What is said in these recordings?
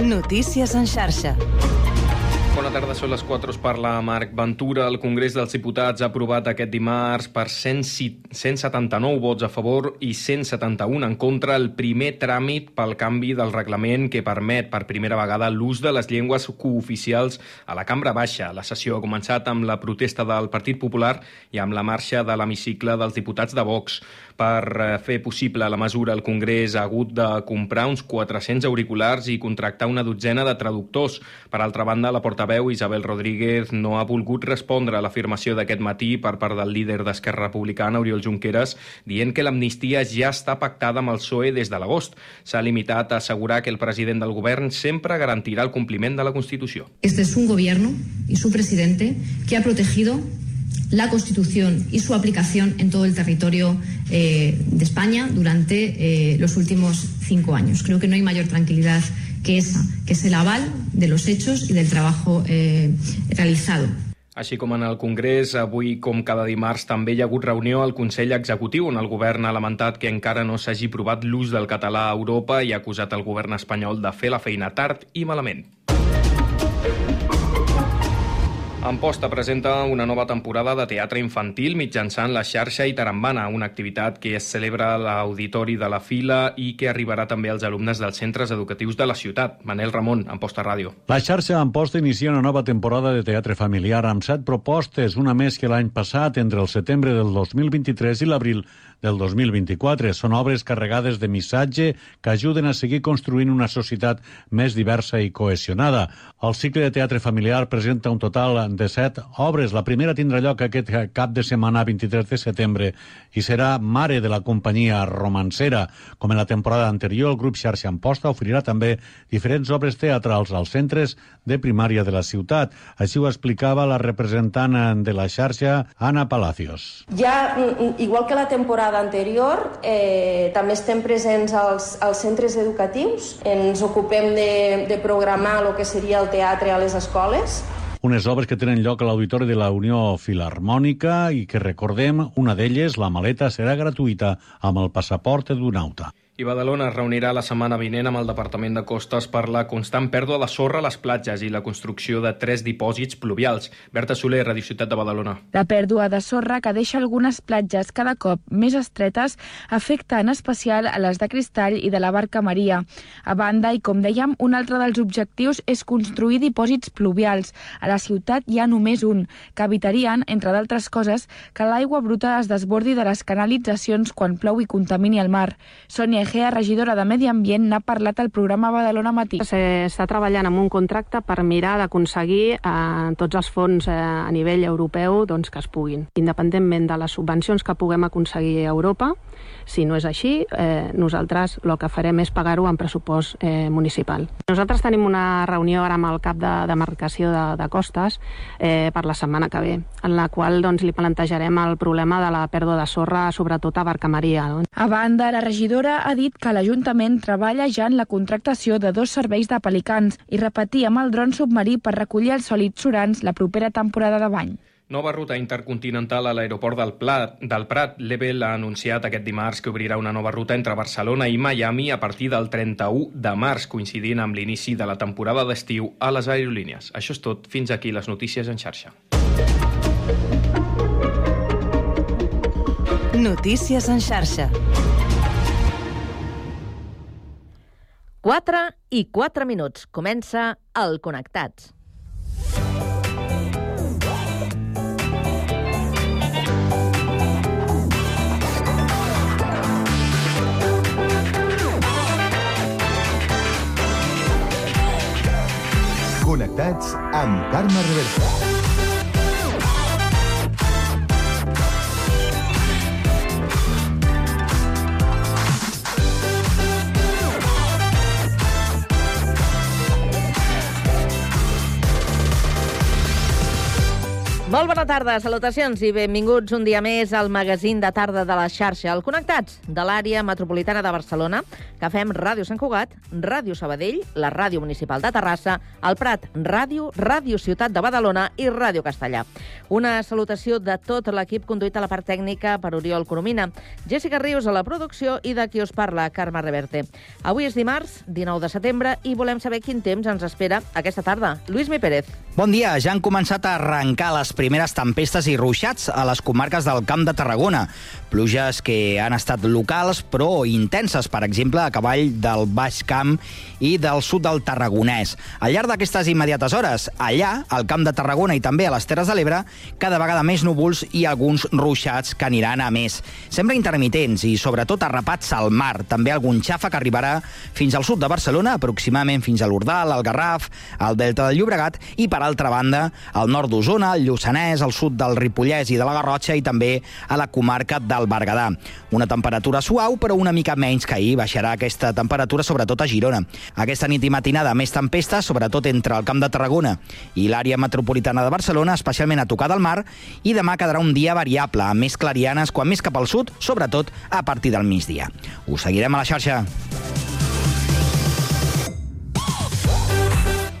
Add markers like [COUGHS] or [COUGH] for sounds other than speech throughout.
Notícies en xarxa. Bona tarda, són les 4, us parla Marc Ventura. El Congrés dels Diputats ha aprovat aquest dimarts per 179 vots a favor i 171 en contra el primer tràmit pel canvi del reglament que permet per primera vegada l'ús de les llengües cooficials a la cambra baixa. La sessió ha començat amb la protesta del Partit Popular i amb la marxa de l'hemicicle dels diputats de Vox. Per eh, fer possible la mesura, el Congrés ha hagut de comprar uns 400 auriculars i contractar una dotzena de traductors. Per altra banda, la portaveu Isabel Rodríguez no ha volgut respondre a l'afirmació d'aquest matí per part del líder d'Esquerra Republicana, Oriol Junqueras, dient que l'amnistia ja està pactada amb el PSOE des de l'agost. S'ha limitat a assegurar que el president del govern sempre garantirà el compliment de la Constitució. Este es un gobierno y su presidente que ha protegido la Constitución y su aplicación en todo el territorio eh, de España durante eh, los últimos cinco años. Creo que no hay mayor tranquilidad que esa, que es el aval de los hechos y del trabajo eh, realizado. Així com en el Congrés, avui, com cada dimarts, també hi ha hagut reunió al Consell Executiu, on el govern ha lamentat que encara no s'hagi provat l'ús del català a Europa i ha acusat el govern espanyol de fer la feina tard i malament. Amposta presenta una nova temporada de teatre infantil mitjançant la xarxa Itarambana, una activitat que es celebra a l'Auditori de la Fila i que arribarà també als alumnes dels centres educatius de la ciutat. Manel Ramon, Amposta Ràdio. La xarxa Amposta inicia una nova temporada de teatre familiar amb set propostes, una més que l'any passat, entre el setembre del 2023 i l'abril del 2024. Són obres carregades de missatge que ajuden a seguir construint una societat més diversa i cohesionada. El cicle de teatre familiar presenta un total de set obres. La primera tindrà lloc aquest cap de setmana 23 de setembre i serà Mare de la companyia romancera. Com en la temporada anterior, el grup Xarxa Amposta oferirà també diferents obres teatrals als centres de primària de la ciutat. Així ho explicava la representant de la xarxa, Ana Palacios. Ja, igual que la temporada anterior, eh, també estem presents als, als centres educatius. Ens ocupem de, de programar el que seria el teatre a les escoles unes obres que tenen lloc a l'Auditori de la Unió Filarmònica i que recordem, una d'elles, la maleta, serà gratuïta amb el passaport d'un auta. I Badalona es reunirà la setmana vinent amb el Departament de Costes per la constant pèrdua de sorra a les platges i la construcció de tres dipòsits pluvials. Berta Soler, Radio Ciutat de Badalona. La pèrdua de sorra que deixa algunes platges cada cop més estretes afecta en especial a les de Cristall i de la Barca Maria. A banda, i com dèiem, un altre dels objectius és construir dipòsits pluvials. A la ciutat hi ha només un, que evitarien, entre d'altres coses, que l'aigua bruta es desbordi de les canalitzacions quan plou i contamini el mar. Sònia Egea, regidora de Medi Ambient, n'ha parlat al programa Badalona Matí. S'està treballant amb un contracte per mirar d'aconseguir eh, tots els fons eh, a nivell europeu doncs, que es puguin. Independentment de les subvencions que puguem aconseguir a Europa, si no és així, eh, nosaltres el que farem és pagar-ho en pressupost eh, municipal. Nosaltres tenim una reunió ara amb el cap de demarcació de, de costes eh, per la setmana que ve, en la qual doncs, li plantejarem el problema de la pèrdua de sorra, sobretot a Barca Maria. No? A banda, la regidora ha dit que l'Ajuntament treballa ja en la contractació de dos serveis de pelicans i repetir amb el dron submarí per recollir els sòlids surants la propera temporada de bany. Nova ruta intercontinental a l'aeroport del, Plat, del Prat. L'Ebel ha anunciat aquest dimarts que obrirà una nova ruta entre Barcelona i Miami a partir del 31 de març, coincidint amb l'inici de la temporada d'estiu a les aerolínies. Això és tot. Fins aquí les notícies en xarxa. Notícies en xarxa. 4 i 4 minuts. Comença el Connectats. Connectats amb Carme Reversa. Molt bona tarda, salutacions i benvinguts un dia més al magazín de tarda de la xarxa, el Connectats, de l'àrea metropolitana de Barcelona, que fem Ràdio Sant Cugat, Ràdio Sabadell, la Ràdio Municipal de Terrassa, el Prat Ràdio, Ràdio Ciutat de Badalona i Ràdio Castellà. Una salutació de tot l'equip conduït a la part tècnica per Oriol Coromina, Jessica Rius a la producció i de qui us parla, Carme Reverte. Avui és dimarts, 19 de setembre, i volem saber quin temps ens espera aquesta tarda. Lluís Mi Pérez. Bon dia, ja han començat a arrencar les primeres tempestes i ruixats a les comarques del Camp de Tarragona. Pluges que han estat locals, però intenses, per exemple, a cavall del Baix Camp i del sud del Tarragonès. Al llarg d'aquestes immediates hores, allà, al Camp de Tarragona i també a les Terres de l'Ebre, cada vegada més núvols i alguns ruixats que aniran a més. Sembla intermitents i, sobretot, arrapats al mar. També algun xafa que arribarà fins al sud de Barcelona, aproximadament fins a l'Urdal, al Garraf, al Delta del Llobregat i, per altra banda, al nord d'Osona, al Lluçanès, al sud del Ripollès i de la Garrotxa i també a la comarca del Berguedà. Una temperatura suau, però una mica menys que ahir. Baixarà aquesta temperatura, sobretot a Girona. Aquesta nit i matinada més tempesta, sobretot entre el Camp de Tarragona i l'àrea metropolitana de Barcelona, especialment a tocar del mar, i demà quedarà un dia variable, amb més clarianes, quan més cap al sud, sobretot a partir del migdia. Us seguirem a la xarxa.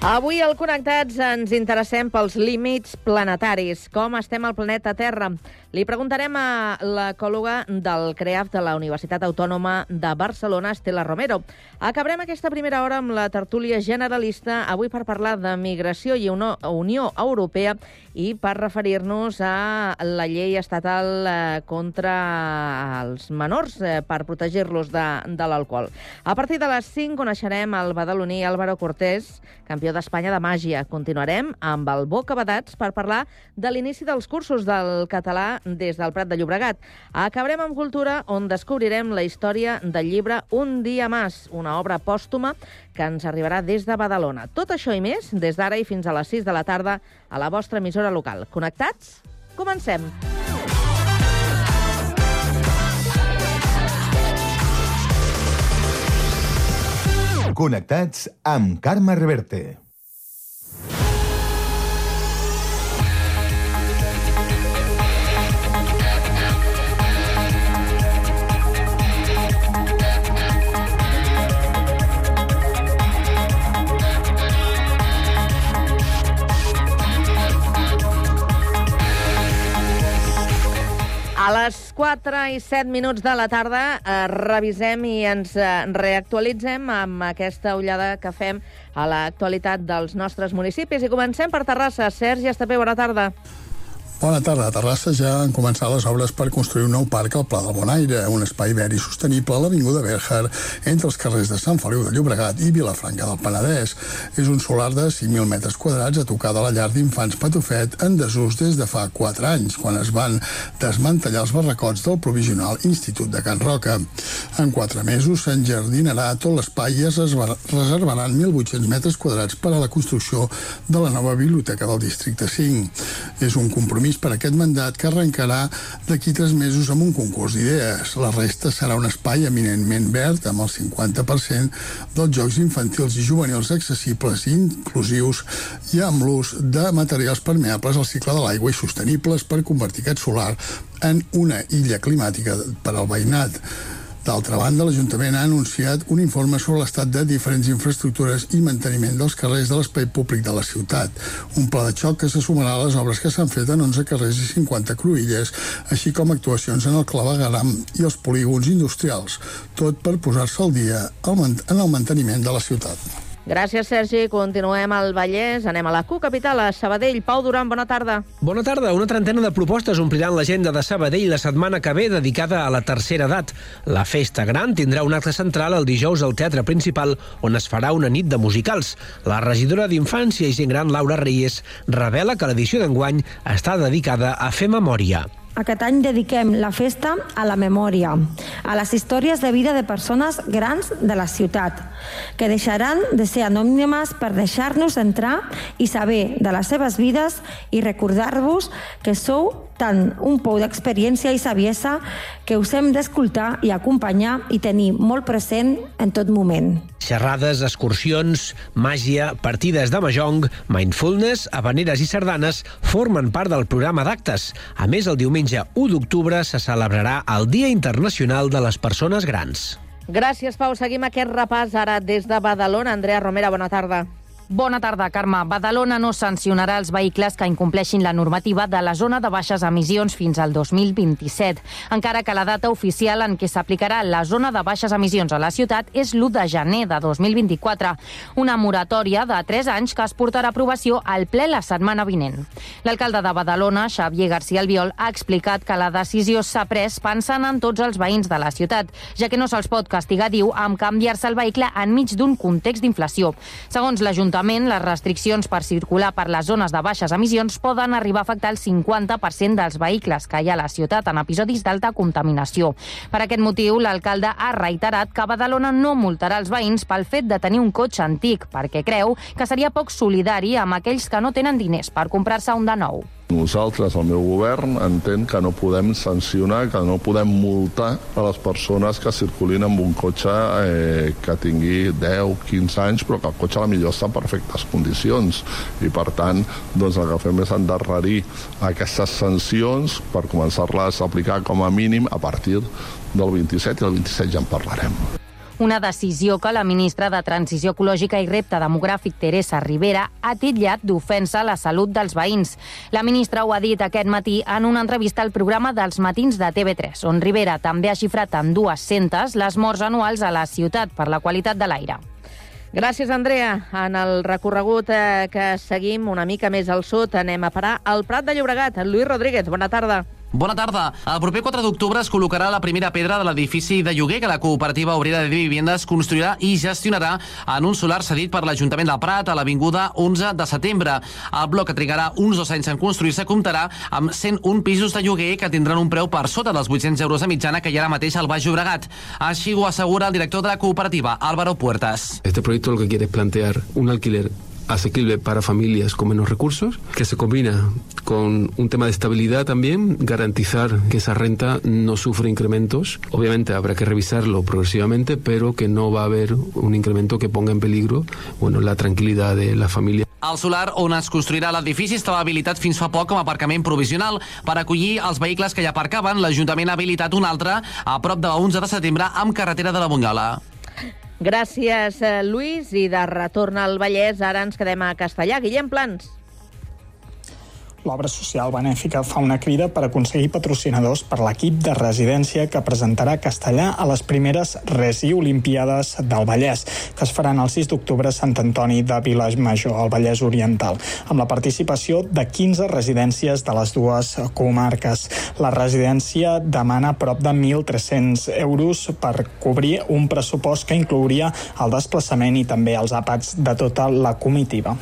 Avui al Connectats ens interessem pels límits planetaris. Com estem al planeta Terra? Li preguntarem a l'ecòloga del CREAF de la Universitat Autònoma de Barcelona, Estela Romero. Acabarem aquesta primera hora amb la tertúlia generalista, avui per parlar de migració i Unió Europea i per referir-nos a la llei estatal eh, contra els menors eh, per protegir-los de, de l'alcohol. A partir de les 5 coneixerem el badaloní Álvaro Cortés, campió d'Espanya de màgia. Continuarem amb el Boca Badats per parlar de l'inici dels cursos del català des del Prat de Llobregat. Acabarem amb cultura, on descobrirem la història del llibre Un dia més, una obra pòstuma que ens arribarà des de Badalona. Tot això i més, des d'ara i fins a les 6 de la tarda, a la vostra emissora local. Connectats? Comencem! Connectats amb Carme Reverte. A les 4 i 7 minuts de la tarda eh, revisem i ens eh, reactualitzem amb aquesta ullada que fem a l'actualitat dels nostres municipis. I comencem per Terrassa. Sergi Estapé, bona tarda. Bona tarda. A Terrassa ja han començat les obres per construir un nou parc al Pla del Bonaire, un espai verd i sostenible a l'Avinguda Berger, entre els carrers de Sant Feliu de Llobregat i Vilafranca del Penedès. És un solar de 5.000 metres quadrats a tocar de la llar d'infants Patufet en desús des de fa 4 anys, quan es van desmantellar els barracots del provisional Institut de Can Roca. En 4 mesos s'enjardinarà tot l'espai i es reservaran 1.800 metres quadrats per a la construcció de la nova biblioteca del districte 5. És un compromís compromís per aquest mandat que arrencarà d'aquí tres mesos amb un concurs d'idees. La resta serà un espai eminentment verd amb el 50% dels jocs infantils i juvenils accessibles i inclusius i amb l'ús de materials permeables al cicle de l'aigua i sostenibles per convertir aquest solar en una illa climàtica per al veïnat. D'altra banda, l'Ajuntament ha anunciat un informe sobre l'estat de diferents infraestructures i manteniment dels carrers de l'espai públic de la ciutat. Un pla de xoc que se sumarà a les obres que s'han fet en 11 carrers i 50 cruïlles, així com actuacions en el clavegaram i els polígons industrials, tot per posar-se al dia en el manteniment de la ciutat. Gràcies, Sergi. Continuem al Vallès. Anem a la Q Capital, a Sabadell. Pau Duran, bona tarda. Bona tarda. Una trentena de propostes ompliran l'agenda de Sabadell la setmana que ve dedicada a la tercera edat. La festa gran tindrà un acte central el dijous al Teatre Principal, on es farà una nit de musicals. La regidora d'Infància i Gent Gran, Laura Reyes, revela que l'edició d'enguany està dedicada a fer memòria. Aquest any dediquem la festa a la memòria, a les històries de vida de persones grans de la ciutat, que deixaran de ser anònimes per deixar-nos entrar i saber de les seves vides i recordar-vos que sou tant un pou d'experiència i saviesa que us hem d'escoltar i acompanyar i tenir molt present en tot moment. Xerrades, excursions, màgia, partides de mahjong, mindfulness, habaneres i sardanes formen part del programa d'actes. A més, el diumenge 1 d'octubre se celebrarà el Dia Internacional de les Persones Grans. Gràcies, Pau. Seguim aquest repàs ara des de Badalona. Andrea Romera, bona tarda. Bona tarda, Carme. Badalona no sancionarà els vehicles que incompleixin la normativa de la zona de baixes emissions fins al 2027, encara que la data oficial en què s'aplicarà la zona de baixes emissions a la ciutat és l'1 de gener de 2024, una moratòria de 3 anys que es portarà a aprovació al ple la setmana vinent. L'alcalde de Badalona, Xavier García Albiol, ha explicat que la decisió s'ha pres pensant en tots els veïns de la ciutat, ja que no se'ls pot castigar, diu, amb canviar-se el vehicle enmig d'un context d'inflació. Segons l'Ajuntament l'Ajuntament, les restriccions per circular per les zones de baixes emissions poden arribar a afectar el 50% dels vehicles que hi ha a la ciutat en episodis d'alta contaminació. Per aquest motiu, l'alcalde ha reiterat que Badalona no multarà els veïns pel fet de tenir un cotxe antic, perquè creu que seria poc solidari amb aquells que no tenen diners per comprar-se un de nou. Nosaltres, el meu govern, entén que no podem sancionar, que no podem multar a les persones que circulin amb un cotxe eh, que tingui 10, 15 anys, però que el cotxe a la millor està en perfectes condicions. I, per tant, doncs, el que fem és endarrerir aquestes sancions per començar-les a aplicar com a mínim a partir del 27 i el 27 ja en parlarem. Una decisió que la ministra de Transició Ecològica i Repte Demogràfic, Teresa Rivera, ha titllat d'ofensa a la salut dels veïns. La ministra ho ha dit aquest matí en una entrevista al programa dels matins de TV3, on Rivera també ha xifrat en 200 les morts anuals a la ciutat per la qualitat de l'aire. Gràcies, Andrea. En el recorregut eh, que seguim una mica més al sud, anem a parar al Prat de Llobregat. Lluís Rodríguez, bona tarda. Bona tarda. El proper 4 d'octubre es col·locarà la primera pedra de l'edifici de lloguer que la cooperativa obrera de Viviendes construirà i gestionarà en un solar cedit per l'Ajuntament del Prat a l'Avinguda 11 de setembre. El bloc que trigarà uns dos anys en construir-se comptarà amb 101 pisos de lloguer que tindran un preu per sota dels 800 euros de mitjana que hi ha ara mateix al Baix Llobregat. Així ho assegura el director de la cooperativa, Álvaro Puertas. Este proyecto lo que quiere es plantear un alquiler asequible para familias con menos recursos, que se combina con un tema de estabilidad también, garantizar que esa renta no sufre incrementos. Obviamente habrá que revisarlo progresivamente, pero que no va a haber un incremento que ponga en peligro bueno, la tranquilidad de la familia. El solar on es construirà l'edifici estava habilitat fins fa poc com a aparcament provisional per acollir els vehicles que hi aparcaven. L'Ajuntament ha habilitat un altre a prop de 11 de setembre amb carretera de la Bunyola. Gràcies, eh, Lluís. I de retorn al Vallès, ara ens quedem a Castellà. Guillem Plans l'obra social benèfica fa una crida per aconseguir patrocinadors per l'equip de residència que presentarà Castellà a les primeres Resi Olimpiades del Vallès, que es faran el 6 d'octubre a Sant Antoni de Vilamajor, al Vallès Oriental, amb la participació de 15 residències de les dues comarques. La residència demana prop de 1.300 euros per cobrir un pressupost que inclouria el desplaçament i també els àpats de tota la comitiva.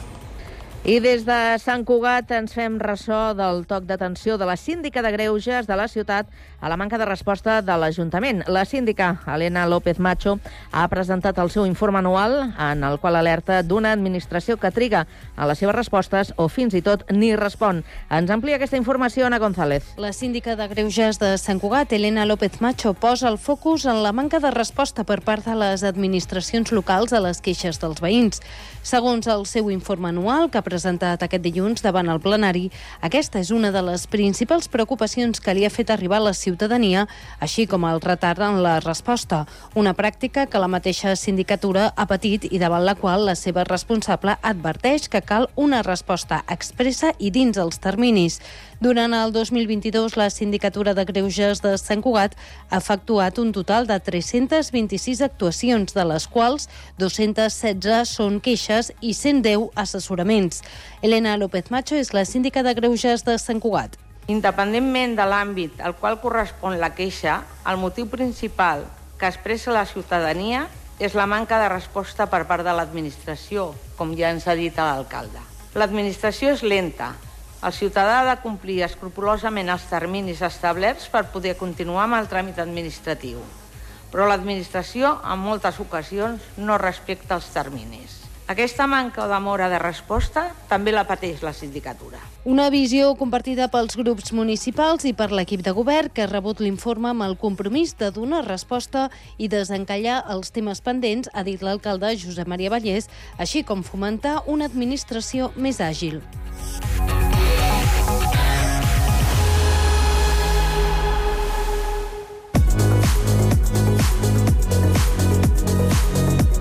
I des de Sant Cugat ens fem ressò del toc d'atenció de la síndica de Greuges de la ciutat a la manca de resposta de l'Ajuntament. La síndica, Helena López Macho, ha presentat el seu informe anual en el qual alerta d'una administració que triga a les seves respostes o fins i tot ni respon. Ens amplia aquesta informació Ana González. La síndica de Greuges de Sant Cugat, Helena López Macho, posa el focus en la manca de resposta per part de les administracions locals a les queixes dels veïns. Segons el seu informe anual, que ha presentat aquest dilluns davant el plenari, aquesta és una de les principals preocupacions que li ha fet arribar la ciutadania, així com el retard en la resposta, una pràctica que la mateixa sindicatura ha patit i davant la qual la seva responsable adverteix que cal una resposta expressa i dins els terminis. Durant el 2022, la Sindicatura de Greuges de Sant Cugat ha efectuat un total de 326 actuacions, de les quals 216 són queixes i 110 assessoraments. Elena López Macho és la síndica de Greuges de Sant Cugat. Independentment de l'àmbit al qual correspon la queixa, el motiu principal que expressa la ciutadania és la manca de resposta per part de l'administració, com ja ens ha dit l'alcalde. L'administració és lenta, el ciutadà ha de complir escrupulosament els terminis establerts per poder continuar amb el tràmit administratiu. però l'administració en moltes ocasions no respecta els terminis. Aquesta manca demora de resposta també la pateix la sindicatura. Una visió compartida pels grups municipals i per l'equip de govern que ha rebut l'informe amb el compromís de donar resposta i desencallar els temes pendents, ha dit l'alcalde Josep Maria Vallès, així com fomentar una administració més àgil.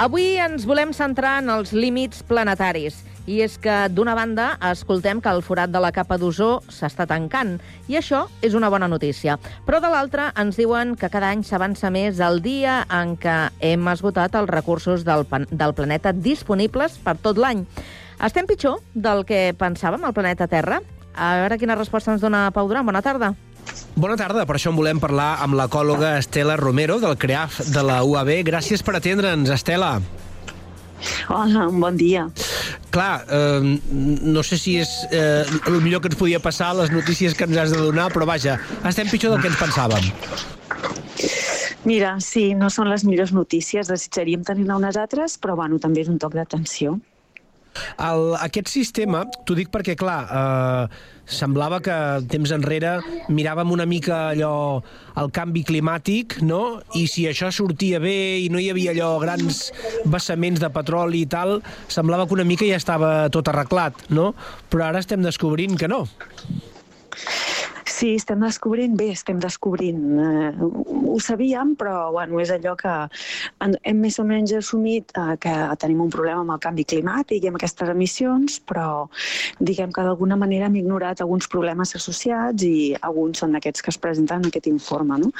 Avui ens volem centrar en els límits planetaris. I és que, d'una banda, escoltem que el forat de la capa d'ozó s'està tancant, i això és una bona notícia. Però de l'altra, ens diuen que cada any s'avança més el dia en què hem esgotat els recursos del, del planeta disponibles per tot l'any. Estem pitjor del que pensàvem al planeta Terra? A veure quina resposta ens dona Pau Duran. Bona tarda. Bona tarda, per això en volem parlar amb l'ecòloga Estela Romero, del CREAF de la UAB. Gràcies per atendre'ns, Estela. Hola, un bon dia. Clar, eh, no sé si és eh, el millor que ens podia passar les notícies que ens has de donar, però vaja, estem pitjor del que ens pensàvem. Mira, sí, no són les millors notícies, desitjaríem tenir-ne unes altres, però bueno, també és un toc d'atenció. El, aquest sistema, t'ho dic perquè, clar, eh, semblava que temps enrere miràvem una mica allò el canvi climàtic, no? I si això sortia bé i no hi havia allò grans vessaments de petroli i tal, semblava que una mica ja estava tot arreglat, no? Però ara estem descobrint que no. Sí, estem descobrint, bé, estem descobrint. Eh, ho sabíem, però bueno, és allò que hem més o menys assumit eh, que tenim un problema amb el canvi climàtic i amb aquestes emissions, però diguem que d'alguna manera hem ignorat alguns problemes associats i alguns són aquests que es presenten en aquest informe. No?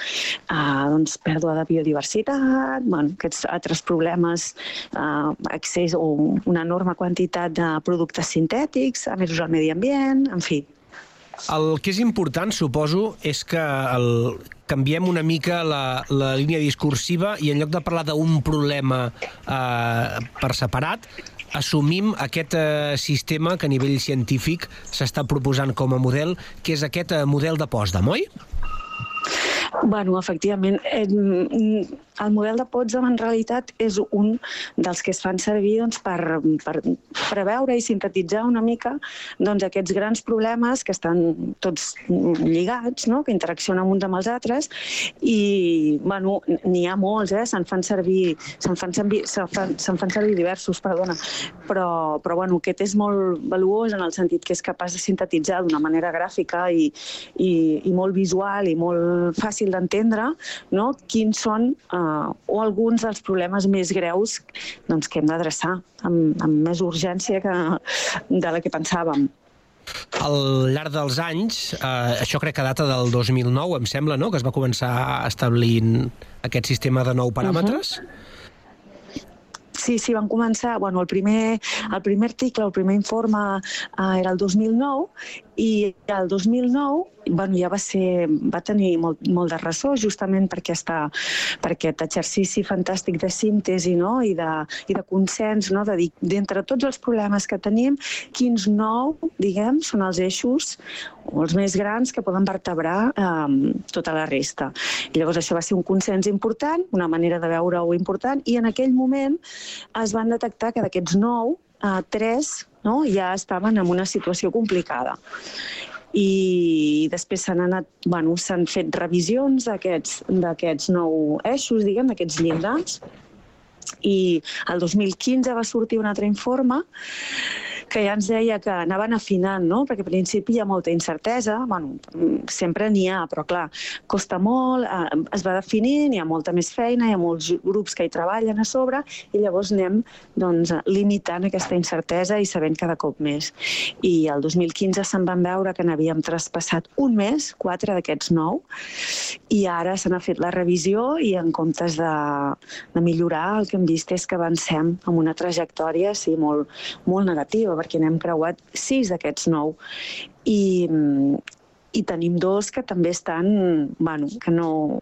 Eh, doncs pèrdua de biodiversitat, bueno, aquests altres problemes, eh, accés o una enorme quantitat de productes sintètics, emesos al medi ambient, en fi, el que és important, suposo, és que el, canviem una mica la, la línia discursiva i en lloc de parlar d'un problema eh, per separat, assumim aquest eh, sistema que a nivell científic s'està proposant com a model, que és aquest eh, model de Potsdam, oi? Bueno, efectivament, el model de Potsdam en realitat és un dels que es fan servir doncs, per, per preveure i sintetitzar una mica doncs, aquests grans problemes que estan tots lligats, no? que interaccionen uns amb els altres, i bueno, n'hi ha molts, eh? se'n fan servir, se'n fan, servir, se fan, se fan servir diversos, perdona, però, però bueno, aquest és molt valuós en el sentit que és capaç de sintetitzar d'una manera gràfica i, i, i molt visual i molt fàcil d'entendre no? quins són eh, o alguns dels problemes més greus doncs, que hem d'adreçar amb, amb més urgència que, de la que pensàvem. Al llarg dels anys, eh, això crec que data del 2009, em sembla, no?, que es va començar establint aquest sistema de nou paràmetres. Uh -huh. Sí, sí, van començar... Bueno, el primer, el primer article, el primer informe eh, era el 2009 i el 2009 bueno, ja va, ser, va tenir molt, molt de ressò justament per, aquesta, per aquest exercici fantàstic de síntesi no? I, de, i de consens, no? de dir, d'entre tots els problemes que tenim, quins nou, diguem, són els eixos o els més grans que poden vertebrar eh, tota la resta. I llavors això va ser un consens important, una manera de veure-ho important, i en aquell moment es van detectar que d'aquests nou, eh, tres no? ja estaven en una situació complicada i després s'han anat, bueno, s'han fet revisions d'aquests nou eixos, diguem, d'aquests llindars, i el 2015 va sortir un altre informe que ja ens deia que anaven afinant, no? perquè al principi hi ha molta incertesa, bueno, sempre n'hi ha, però clar, costa molt, eh, es va definint, hi ha molta més feina, hi ha molts grups que hi treballen a sobre, i llavors anem doncs, limitant aquesta incertesa i sabent cada cop més. I el 2015 se'n van veure que n'havíem traspassat un mes, quatre d'aquests nou, i ara se n'ha fet la revisió i en comptes de, de millorar el que hem vist és que avancem amb una trajectòria sí, molt, molt negativa, perquè n'hem creuat sis d'aquests nou. I, i tenim dos que també estan, bueno, que, no,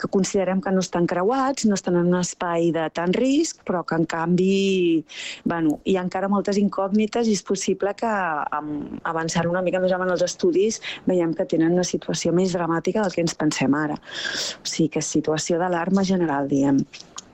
que considerem que no estan creuats, no estan en un espai de tant risc, però que en canvi bueno, hi ha encara moltes incògnites i és possible que amb avançar una mica més en els estudis veiem que tenen una situació més dramàtica del que ens pensem ara. O sigui que és situació d'alarma general, diem.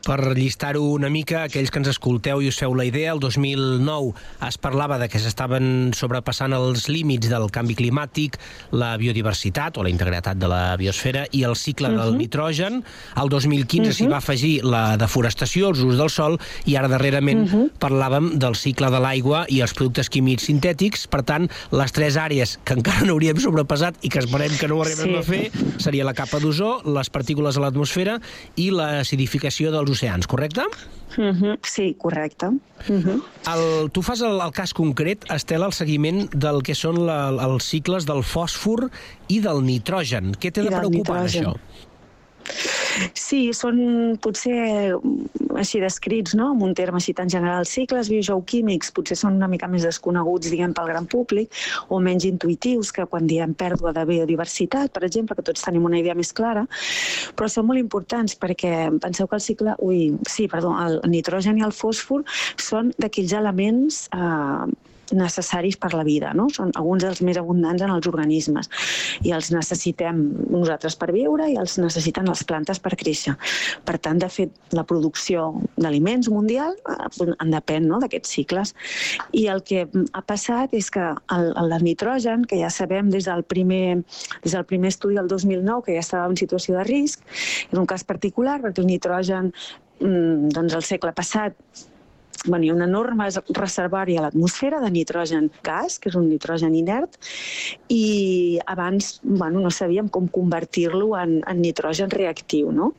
Per llistar-ho una mica, aquells que ens escolteu i us feu la idea, el 2009 es parlava de que s'estaven sobrepassant els límits del canvi climàtic, la biodiversitat o la integritat de la biosfera i el cicle uh -huh. del mhm. nitrogen. El 2015 uh -huh. s'hi mhm. va afegir la deforestació, els usos del sol i ara darrerament uh mhm. -huh. parlàvem del cicle de l'aigua i els productes químics sintètics. Per tant, les tres àrees que encara no hauríem sobrepassat i que esperem que no ho arribem sí. a fer seria la capa d'ozó, les partícules a l'atmosfera i l'acidificació dels oceans, correcte? Mhm, -huh. Sí, correcte. Mhm. -huh. el, tu fas el, el cas concret, Estela, el seguiment del que són la, els cicles del fòsfor i del nitrogen. Què t'ha de preocupar, això? Sí, són potser així descrits, no?, amb un terme així tan general. Cicles biogeoquímics potser són una mica més desconeguts, diguem, pel gran públic, o menys intuitius que quan diem pèrdua de biodiversitat, per exemple, que tots tenim una idea més clara, però són molt importants perquè penseu que el cicle... Ui, sí, perdó, el nitrogen i el fòsfor són d'aquells elements eh, necessaris per la vida, no? Són alguns dels més abundants en els organismes i els necessitem nosaltres per viure i els necessiten les plantes per créixer. Per tant, de fet, la producció d'aliments mundial eh, en depèn no, d'aquests cicles. I el que ha passat és que el, el nitrogen, que ja sabem des del primer, des del primer estudi del 2009 que ja estava en situació de risc, és un cas particular perquè el nitrogen mm, doncs el segle passat bueno, un enorme reservori a l'atmosfera de nitrogen gas, que és un nitrogen inert, i abans bueno, no sabíem com convertir-lo en, en nitrogen reactiu. No?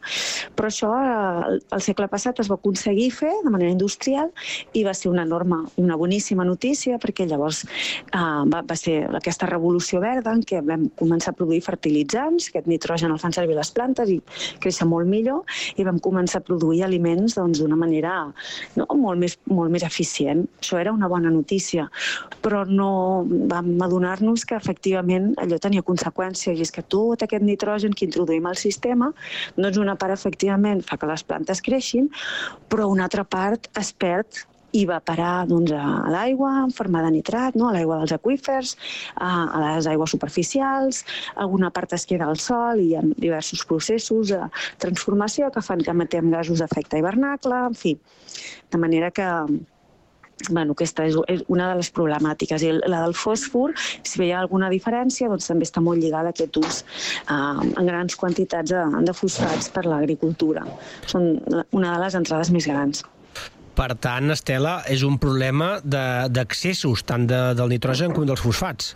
Però això al, segle passat es va aconseguir fer de manera industrial i va ser una enorme, una boníssima notícia perquè llavors eh, va, va ser aquesta revolució verda en què vam començar a produir fertilitzants, aquest nitrogen el fan servir les plantes i créixer molt millor, i vam començar a produir aliments doncs, d'una doncs, manera no, molt més més, molt més eficient. Això era una bona notícia, però no vam adonar-nos que efectivament allò tenia conseqüències, i és que tot aquest nitrogen que introduïm al sistema, doncs una part efectivament fa que les plantes creixin, però una altra part es perd i va parar doncs, a l'aigua en forma de nitrat, no? a l'aigua dels aquífers, a, a les aigües superficials, alguna part es queda al sol i hi ha diversos processos de transformació que fan que emetem gasos d'efecte hivernacle, en fi, de manera que bueno, aquesta és, una de les problemàtiques. I la del fòsfor, si veia alguna diferència, doncs també està molt lligada a aquest ús eh, en grans quantitats de, de fosfats per l'agricultura. Són una de les entrades més grans. Per tant, Estela, és un problema d'accessos tant de, del nitrogen com dels fosfats.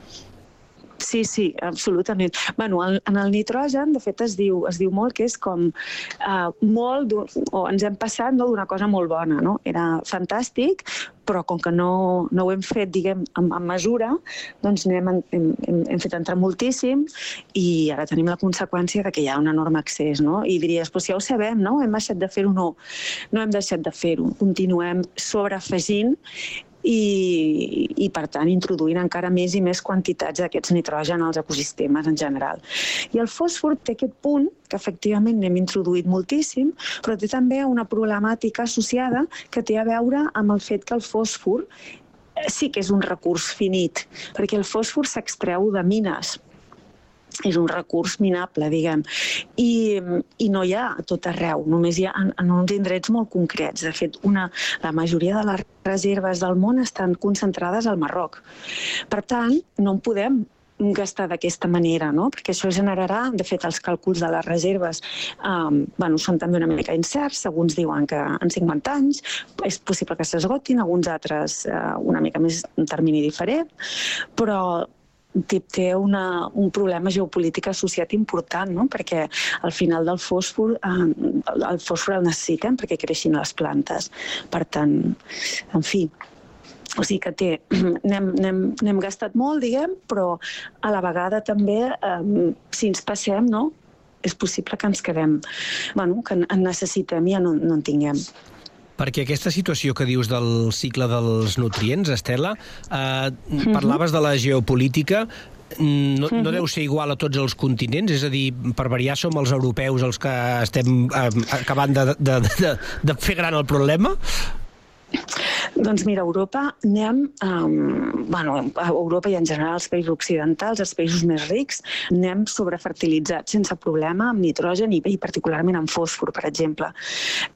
Sí, sí, absolutament. Bueno, en, en el nitrogen, de fet, es diu, es diu molt que és com uh, molt, o ens hem passat no, d'una cosa molt bona, no? Era fantàstic, però com que no, no ho hem fet, diguem, amb, amb mesura, doncs hem, hem, hem, hem fet entrar moltíssim i ara tenim la conseqüència de que hi ha un enorme accés, no? I diries, però si ja ho sabem, no? Hem deixat de fer-ho? No, no hem deixat de fer-ho. Continuem sobreafegint i, i per tant introduint encara més i més quantitats d'aquests nitrogen als ecosistemes en general. I el fòsfor té aquest punt que efectivament n'hem introduït moltíssim, però té també una problemàtica associada que té a veure amb el fet que el fòsfor sí que és un recurs finit, perquè el fòsfor s'extreu de mines, és un recurs minable, diguem, i, i no hi ha a tot arreu, només hi ha en, en uns indrets molt concrets. De fet, una, la majoria de les reserves del món estan concentrades al Marroc. Per tant, no en podem gastar d'aquesta manera, no? perquè això generarà, de fet, els càlculs de les reserves um, bueno, són també una mica incerts, alguns diuen que en 50 anys és possible que s'esgotin, alguns altres uh, una mica més un termini diferent, però té una, un problema geopolític associat important, no? perquè al final del fòsfor, eh, el fòsfor el necessitem perquè creixin les plantes. Per tant, en fi, o sigui que té, [CLEARS THROAT] n'hem gastat molt, diguem, però a la vegada també, eh, si ens passem, no? és possible que ens quedem, bueno, que en necessitem i ja no, no en tinguem. Perquè aquesta situació que dius del cicle dels nutrients, Estela, eh, mhm. parlaves de la geopolítica, no, no mhm. deu ser igual a tots els continents? És a dir, per variar som els europeus els que estem eh, acabant de, de, de, de fer gran el problema? Doncs mira, a Europa anem, um, bueno, a Europa i en general als països occidentals, els països més rics, anem sobrefertilitzats sense problema amb nitrogen i, i particularment amb fòsfor, per exemple.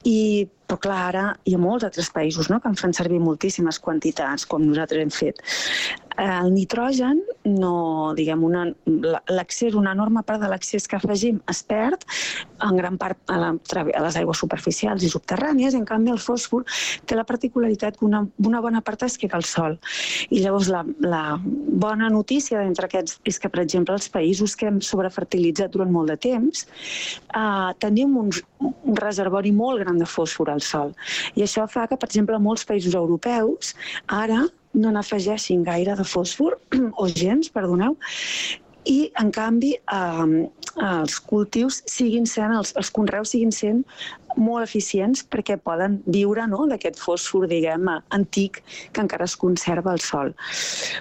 I però clar, ara hi ha molts altres països no?, que en fan servir moltíssimes quantitats, com nosaltres hem fet. El nitrogen, no, diguem, l'accés, una enorme part de l'accés que afegim es perd en gran part a, la, a les aigües superficials i subterrànies, en canvi el fòsfor té la particularitat que una, una bona part es queda al sol. I llavors la, la bona notícia d'entre aquests és que, per exemple, els països que hem sobrefertilitzat durant molt de temps, eh, tenim un, un reservori molt gran de fòsfor al sol. I això fa que, per exemple, molts països europeus ara no n'afegeixin gaire de fòsfor, [CLEARS THROAT] o gens, perdoneu, i, en canvi, eh, els cultius siguin sent, els, els conreus siguin sent molt eficients perquè poden viure no, d'aquest fòsfor, diguem, antic que encara es conserva al sol.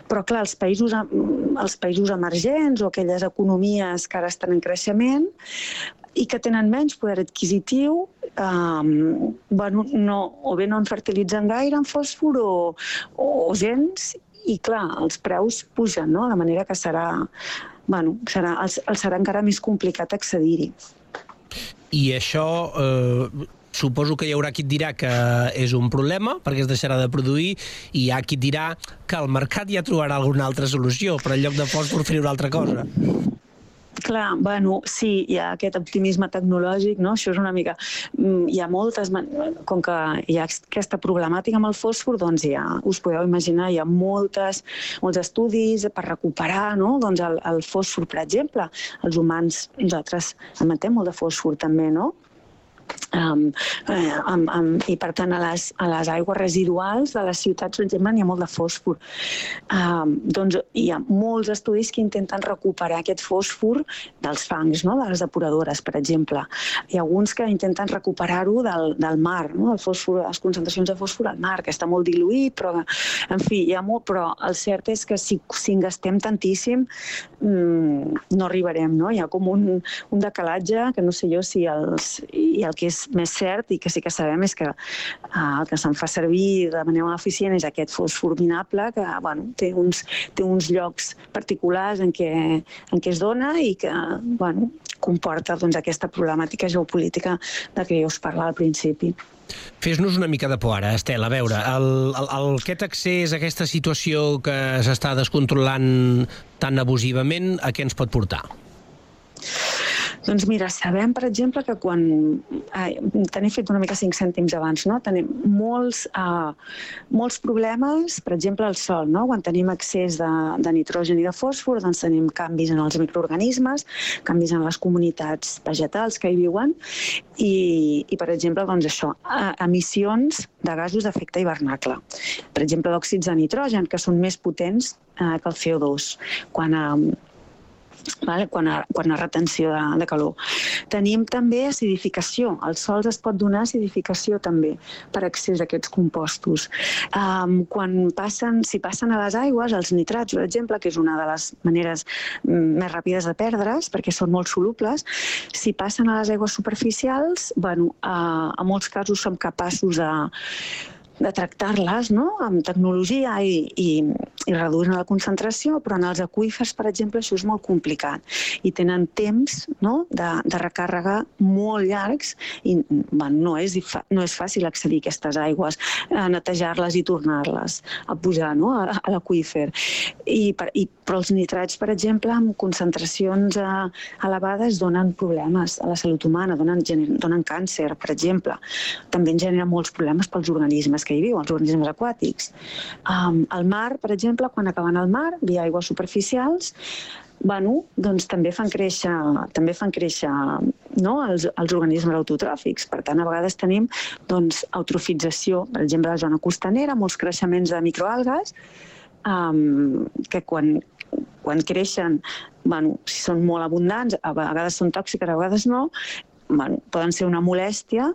Però, clar, els països, els països emergents o aquelles economies que ara estan en creixement i que tenen menys poder adquisitiu, um, bueno, no, o bé no en fertilitzen gaire en fòsfor o, o, o gens, i clar, els preus pugen, no? de manera que serà, bueno, serà, els, els serà encara més complicat accedir-hi. I això eh, suposo que hi haurà qui et dirà que és un problema perquè es deixarà de produir i hi ha qui et dirà que el mercat ja trobarà alguna altra solució, però en lloc de fòsfor fer una altra cosa. Clar, bueno, sí, hi ha aquest optimisme tecnològic, no? Això és una mica... Mm, hi ha moltes... Com que hi ha aquesta problemàtica amb el fòsfor, doncs ja us podeu imaginar, hi ha moltes, molts estudis per recuperar no? doncs el, el fòsfor, per exemple. Els humans, nosaltres emetem molt de fòsfor també, no? Um, eh, um, um, I, per tant, a les, a les aigües residuals de les ciutats, per exemple, n'hi ha molt de fòsfor. Um, doncs hi ha molts estudis que intenten recuperar aquest fòsfor dels fangs, no? de les depuradores, per exemple. Hi ha alguns que intenten recuperar-ho del, del mar, no? el fòsfor, les concentracions de fòsfor al mar, que està molt diluït, però, en fi, hi ha molt, però el cert és que si, si en gastem tantíssim, mm, no arribarem, no? Hi ha com un, un decalatge, que no sé jo si els, i el que és més cert i que sí que sabem és que eh, el que se'n fa servir de manera eficient és aquest fosfor minable que bueno, té, uns, té uns llocs particulars en què, en què es dona i que bueno, comporta doncs, aquesta problemàtica geopolítica de què us parla al principi. Fes-nos una mica de por ara, Estel, a veure, el, el, el, aquest accés, aquesta situació que s'està descontrolant tan abusivament, a què ens pot portar? Doncs mira, sabem, per exemple, que quan... Eh, T'he fet una mica cinc cèntims abans, no? Tenim molts, eh, molts problemes, per exemple, al sol, no? Quan tenim excés de, de nitrogen i de fòsfor, doncs tenim canvis en els microorganismes, canvis en les comunitats vegetals que hi viuen i, i per exemple, doncs això, eh, emissions de gasos d'efecte hivernacle. Per exemple, d'òxids de nitrogen, que són més potents eh, que el CO2. Quan, eh, vale? quan, a, quan a retenció de, de calor. Tenim també acidificació. Als sols es pot donar acidificació també per accés a aquests compostos. Um, quan passen, si passen a les aigües, els nitrats, per exemple, que és una de les maneres mm, més ràpides de perdre's, perquè són molt solubles, si passen a les aigües superficials, bueno, uh, en molts casos som capaços de de tractar-les no? amb tecnologia i, i, i reduint la concentració, però en els aquífers, per exemple, això és molt complicat i tenen temps no, de, de recàrrega molt llargs i bueno, no, és, no és fàcil accedir a aquestes aigües, a netejar-les i tornar-les a pujar no, a, a l'aqüífer. I, per, i, però els nitrats, per exemple, amb concentracions eh, elevades donen problemes a la salut humana, donen, donen càncer, per exemple. També en generen molts problemes pels organismes que hi viuen, els organismes aquàtics. Um, al mar, per exemple, quan acaben al mar, via aigües superficials, bueno, doncs també fan créixer, també fan créixer no, els, els organismes autotròfics. Per tant, a vegades tenim doncs, eutrofització, per exemple, a la zona costanera, molts creixements de microalgues, um, que quan, quan creixen, bueno, si són molt abundants, a vegades són tòxiques, a vegades no, bueno, poden ser una molèstia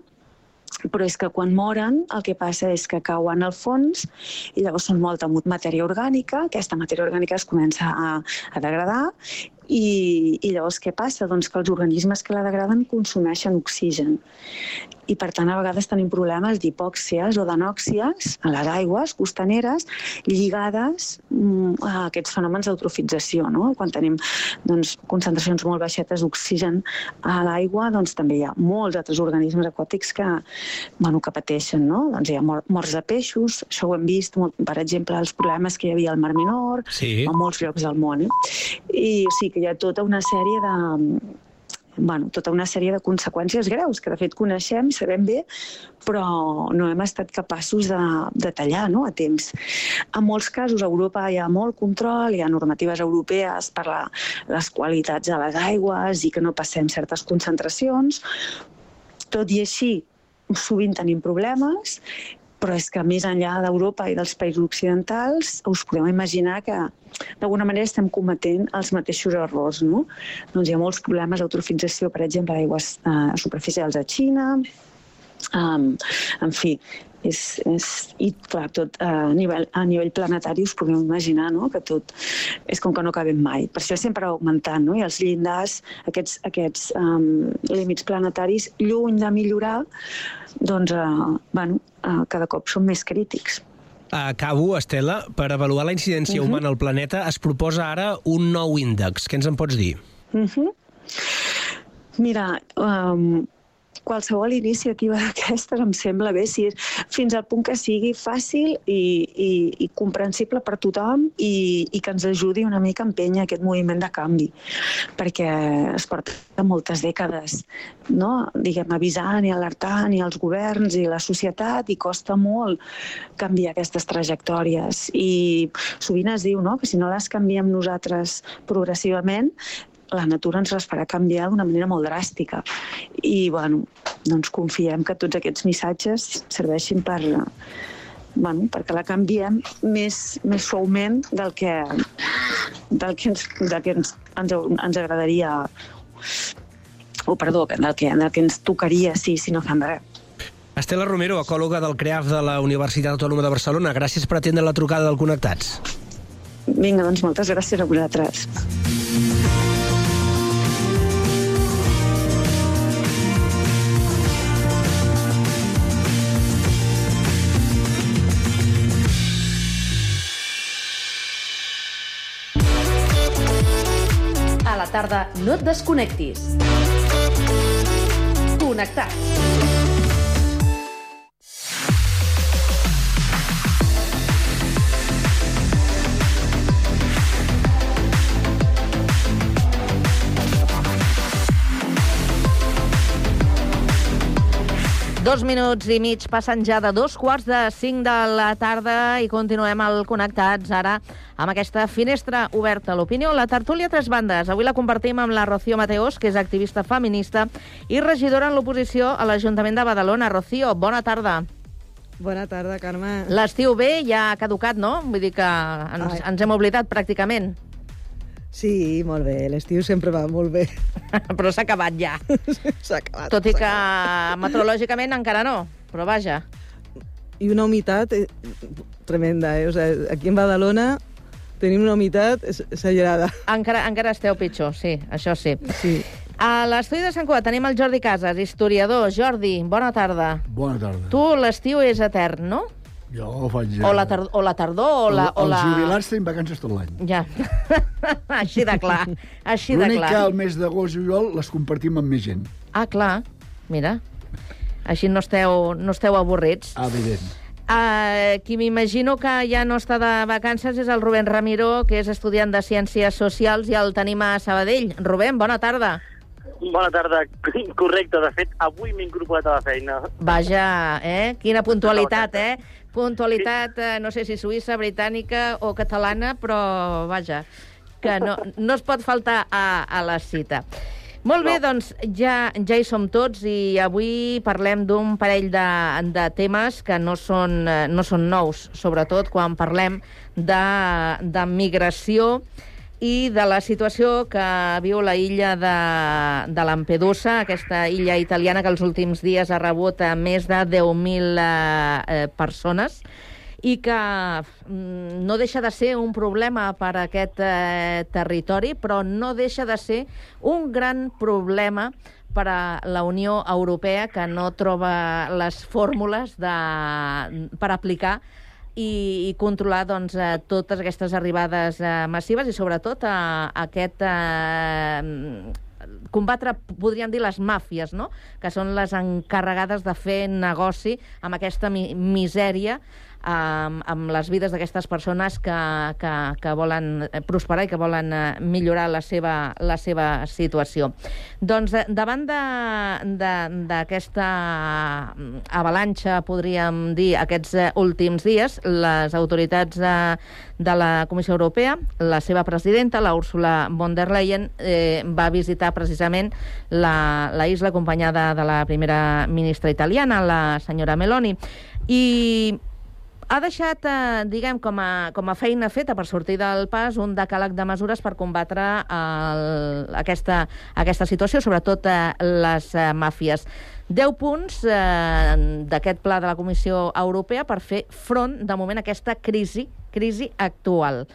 però és que quan moren el que passa és que cauen al fons i llavors són molta matèria orgànica, aquesta matèria orgànica es comença a, a degradar i, i llavors què passa? Doncs que els organismes que la degraden consumeixen oxigen i per tant a vegades tenim problemes d'hipòxies o d'anòxies a les aigües costaneres lligades mm, a aquests fenòmens d'eutrofització. No? Quan tenim doncs, concentracions molt baixetes d'oxigen a l'aigua, doncs també hi ha molts altres organismes aquàtics que, bueno, que pateixen. No? Doncs hi ha morts de peixos, això ho hem vist, per exemple, els problemes que hi havia al Mar Menor, sí. a molts llocs del món. Eh? I sí que hi ha tota una sèrie de, bueno, tota una sèrie de conseqüències greus que de fet coneixem, sabem bé, però no hem estat capaços de, de tallar no, a temps. En molts casos a Europa hi ha molt control, hi ha normatives europees per la, les qualitats de les aigües i que no passem certes concentracions. Tot i així, sovint tenim problemes però és que més enllà d'Europa i dels països occidentals us podeu imaginar que d'alguna manera estem cometent els mateixos errors. No? Doncs hi ha molts problemes d'autrofització, per exemple, d'aigües eh, superficials a Xina, um, en fi, és, és, i clar, tot a nivell, a nivell planetari us podeu imaginar no? que tot és com que no acabem mai. Per això sempre augmentant, no? i els llindars, aquests, aquests um, límits planetaris, lluny de millorar, doncs, uh, bueno, uh, cada cop són més crítics. Acabo, Estela. Per avaluar la incidència uh -huh. humana al planeta es proposa ara un nou índex. Què ens en pots dir? Uh -huh. Mira, um, qualsevol iniciativa d'aquestes em sembla bé, si és, fins al punt que sigui fàcil i, i, i comprensible per tothom i, i que ens ajudi una mica a empènyer aquest moviment de canvi, perquè es porta moltes dècades no? diguem, avisant i alertant i els governs i la societat i costa molt canviar aquestes trajectòries i sovint es diu no? que si no les canviem nosaltres progressivament la natura ens les farà canviar d'una manera molt dràstica. I, bueno, doncs confiem que tots aquests missatges serveixin per, bueno, perquè la canviem més, més suaument del que, del que, ens, del que ens, ens, ens agradaria o perdó, del que, del que ens tocaria si, si no fem res. Estela Romero, ecòloga del CREAF de la Universitat Autònoma de Barcelona. Gràcies per atendre la trucada del Connectats. Vinga, doncs moltes gràcies a vosaltres. Tarda no et desconnectis. Connectats. Dos minuts i mig passen ja de dos quarts de cinc de la tarda i continuem al Connectats ara amb aquesta finestra oberta a l'opinió. La tertúlia Tres Bandes. Avui la compartim amb la Rocío Mateos, que és activista feminista i regidora en l'oposició a l'Ajuntament de Badalona. Rocío, bona tarda. Bona tarda, Carme. L'estiu bé ja ha caducat, no? Vull dir que ens, ens hem oblidat pràcticament. Sí, molt bé. L'estiu sempre va molt bé. [LAUGHS] però s'ha acabat ja. [LAUGHS] s'ha acabat. Tot i que meteorològicament encara no, però vaja. I una humitat eh, tremenda, eh? O sigui, aquí en Badalona tenim una humitat exagerada. Encara, encara esteu pitjor, sí, això sí. Sí. A l'estudi de Sant Cugat tenim el Jordi Casas, historiador. Jordi, bona tarda. Bona tarda. Tu l'estiu és etern, no? Jo ho faig... O la, tardor, o la tardor, o la... O Els la... jubilats tenim vacances tot l'any. Ja. [LAUGHS] així de clar. Així de L'únic clar. que el mes d'agost i juliol les compartim amb més gent. Ah, clar. Mira. Així no esteu, no esteu avorrits. Evident. Uh, qui m'imagino que ja no està de vacances és el Rubén Ramiro, que és estudiant de Ciències Socials i el tenim a Sabadell. Rubén, bona tarda. Bona tarda, [LAUGHS] correcte. De fet, avui m'he incorporat a la feina. Vaja, eh? Quina puntualitat, eh? Puntualitat, eh, no sé si suïssa, britànica o catalana, però vaja, que no, [LAUGHS] no es pot faltar a, a la cita. Molt bé, doncs ja, ja hi som tots i avui parlem d'un parell de, de temes que no són, eh, no són nous, sobretot quan parlem de, de migració i de la situació que viu la illa de, de Lampedusa, aquesta illa italiana que els últims dies ha rebut a més de 10.000 eh, eh, persones i que mm, no deixa de ser un problema per a aquest eh, territori, però no deixa de ser un gran problema per a la Unió Europea, que no troba les fórmules de, per aplicar i, i controlar doncs, eh, totes aquestes arribades eh, massives i sobretot eh, aquest eh, combatre, podríem dir, les màfies, no? que són les encarregades de fer negoci amb aquesta mi misèria amb, amb les vides d'aquestes persones que, que, que volen prosperar i que volen eh, millorar la seva, la seva situació. Doncs eh, davant d'aquesta avalanxa, podríem dir, aquests eh, últims dies, les autoritats de, de la Comissió Europea, la seva presidenta, la Úrsula von der Leyen, eh, va visitar precisament la, la isla acompanyada de la primera ministra italiana, la senyora Meloni, i ha deixat, eh, diguem, com a, com a feina feta per sortir del pas un decàleg de mesures per combatre el, aquesta, aquesta situació, sobretot eh, les eh, màfies. 10 punts eh, d'aquest pla de la Comissió Europea per fer front, de moment, a aquesta crisi, crisi actual.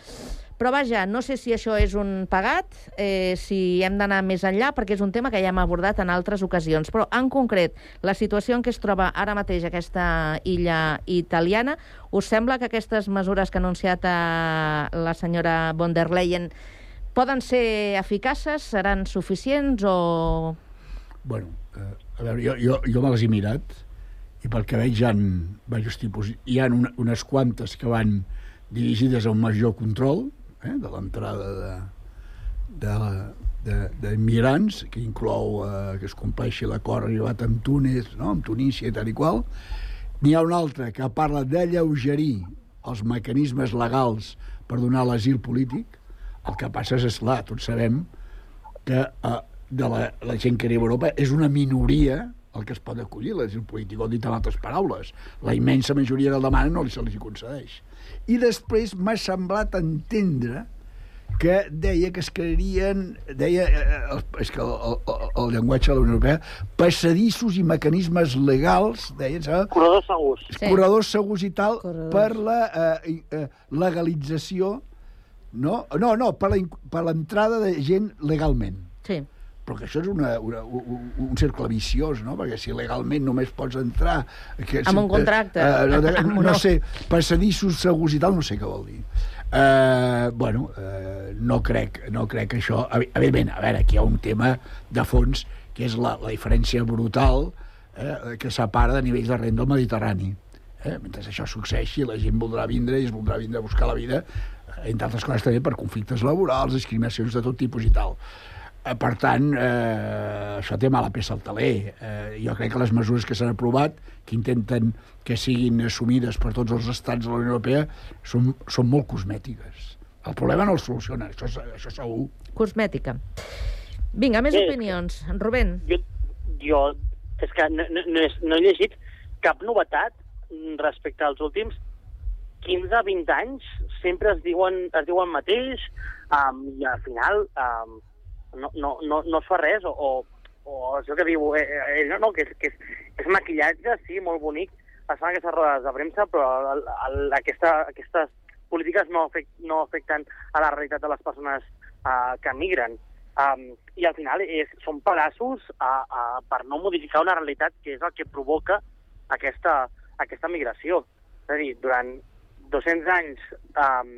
Però vaja, no sé si això és un pagat, eh, si hem d'anar més enllà, perquè és un tema que ja hem abordat en altres ocasions. Però, en concret, la situació en què es troba ara mateix aquesta illa italiana, us sembla que aquestes mesures que ha anunciat eh, la senyora von der Leyen poden ser eficaces, seran suficients o... Bueno, eh, a veure, jo, jo, jo me les he mirat i pel que veig hi ha diversos tipus. Hi ha una, unes quantes que van dirigides a un major control eh, de l'entrada de, de, de, d'immigrants, que inclou eh, que es compleixi l'acord arribat amb Túnez, no? amb Tunísia i tal i qual. N'hi ha una altra que parla d'alleugerir els mecanismes legals per donar l'asil polític. El que passa és, esclar, tots sabem que eh, de la, la gent que arriba a Europa és una minoria el que es pot acollir, l'asil polític, o dit en altres paraules. La immensa majoria que el demanen no se li concedeix. I després m'ha semblat entendre que deia que es crearien, deia, eh, és que el, el, el llenguatge de la Unió Europea, passadissos i mecanismes legals, deien, saps? Corredors segurs. Sí. Corredors segurs i tal, Corredors. per la eh, eh, legalització, no? No, no, per la- per l'entrada de gent legalment. Però que això és una, una, un, un cercle viciós, no? Perquè si legalment només pots entrar... Que, Amb un contracte. Eh, no, [LAUGHS] no, no sé, passadissos segurs i tal, no sé què vol dir. Eh, bueno, eh, no crec, no crec que això... evi- Evidentment, a veure, aquí hi ha un tema de fons que és la, la diferència brutal eh, que separa de nivells de renda al Mediterrani. Eh? Mentre això succeeixi, la gent voldrà vindre i es voldrà vindre a buscar la vida, eh, entre altres coses també per conflictes laborals, discriminacions de tot tipus i tal. Eh, Per tant, eh, això té mala peça al taler. Eh, jo crec que les mesures que s'han aprovat, que intenten que siguin assumides per tots els estats de la Unió Europea, són, són molt cosmètiques. El problema no el soluciona, això, és- això segur. Cosmètica. Vinga, més Sí. opinions. Rubén. Jo, jo és que no, no, no, he, no he llegit cap novetat respecte als últims 15-20 anys. Sempre es diuen, es diuen mateix um, i al final um, no, no, no, no es fa res o, o, o això que diu eh, eh, no, no, que, és, que és, és maquillatge, sí, molt bonic, es fan aquestes rodes de premsa, però el, el, aquesta, aquestes polítiques no, afect, no afecten a la realitat de les persones uh, que migren. Um, I al final és, són pedaços uh, uh, per no modificar una realitat que és el que provoca aquesta, aquesta migració. És a dir, durant 200 anys, um,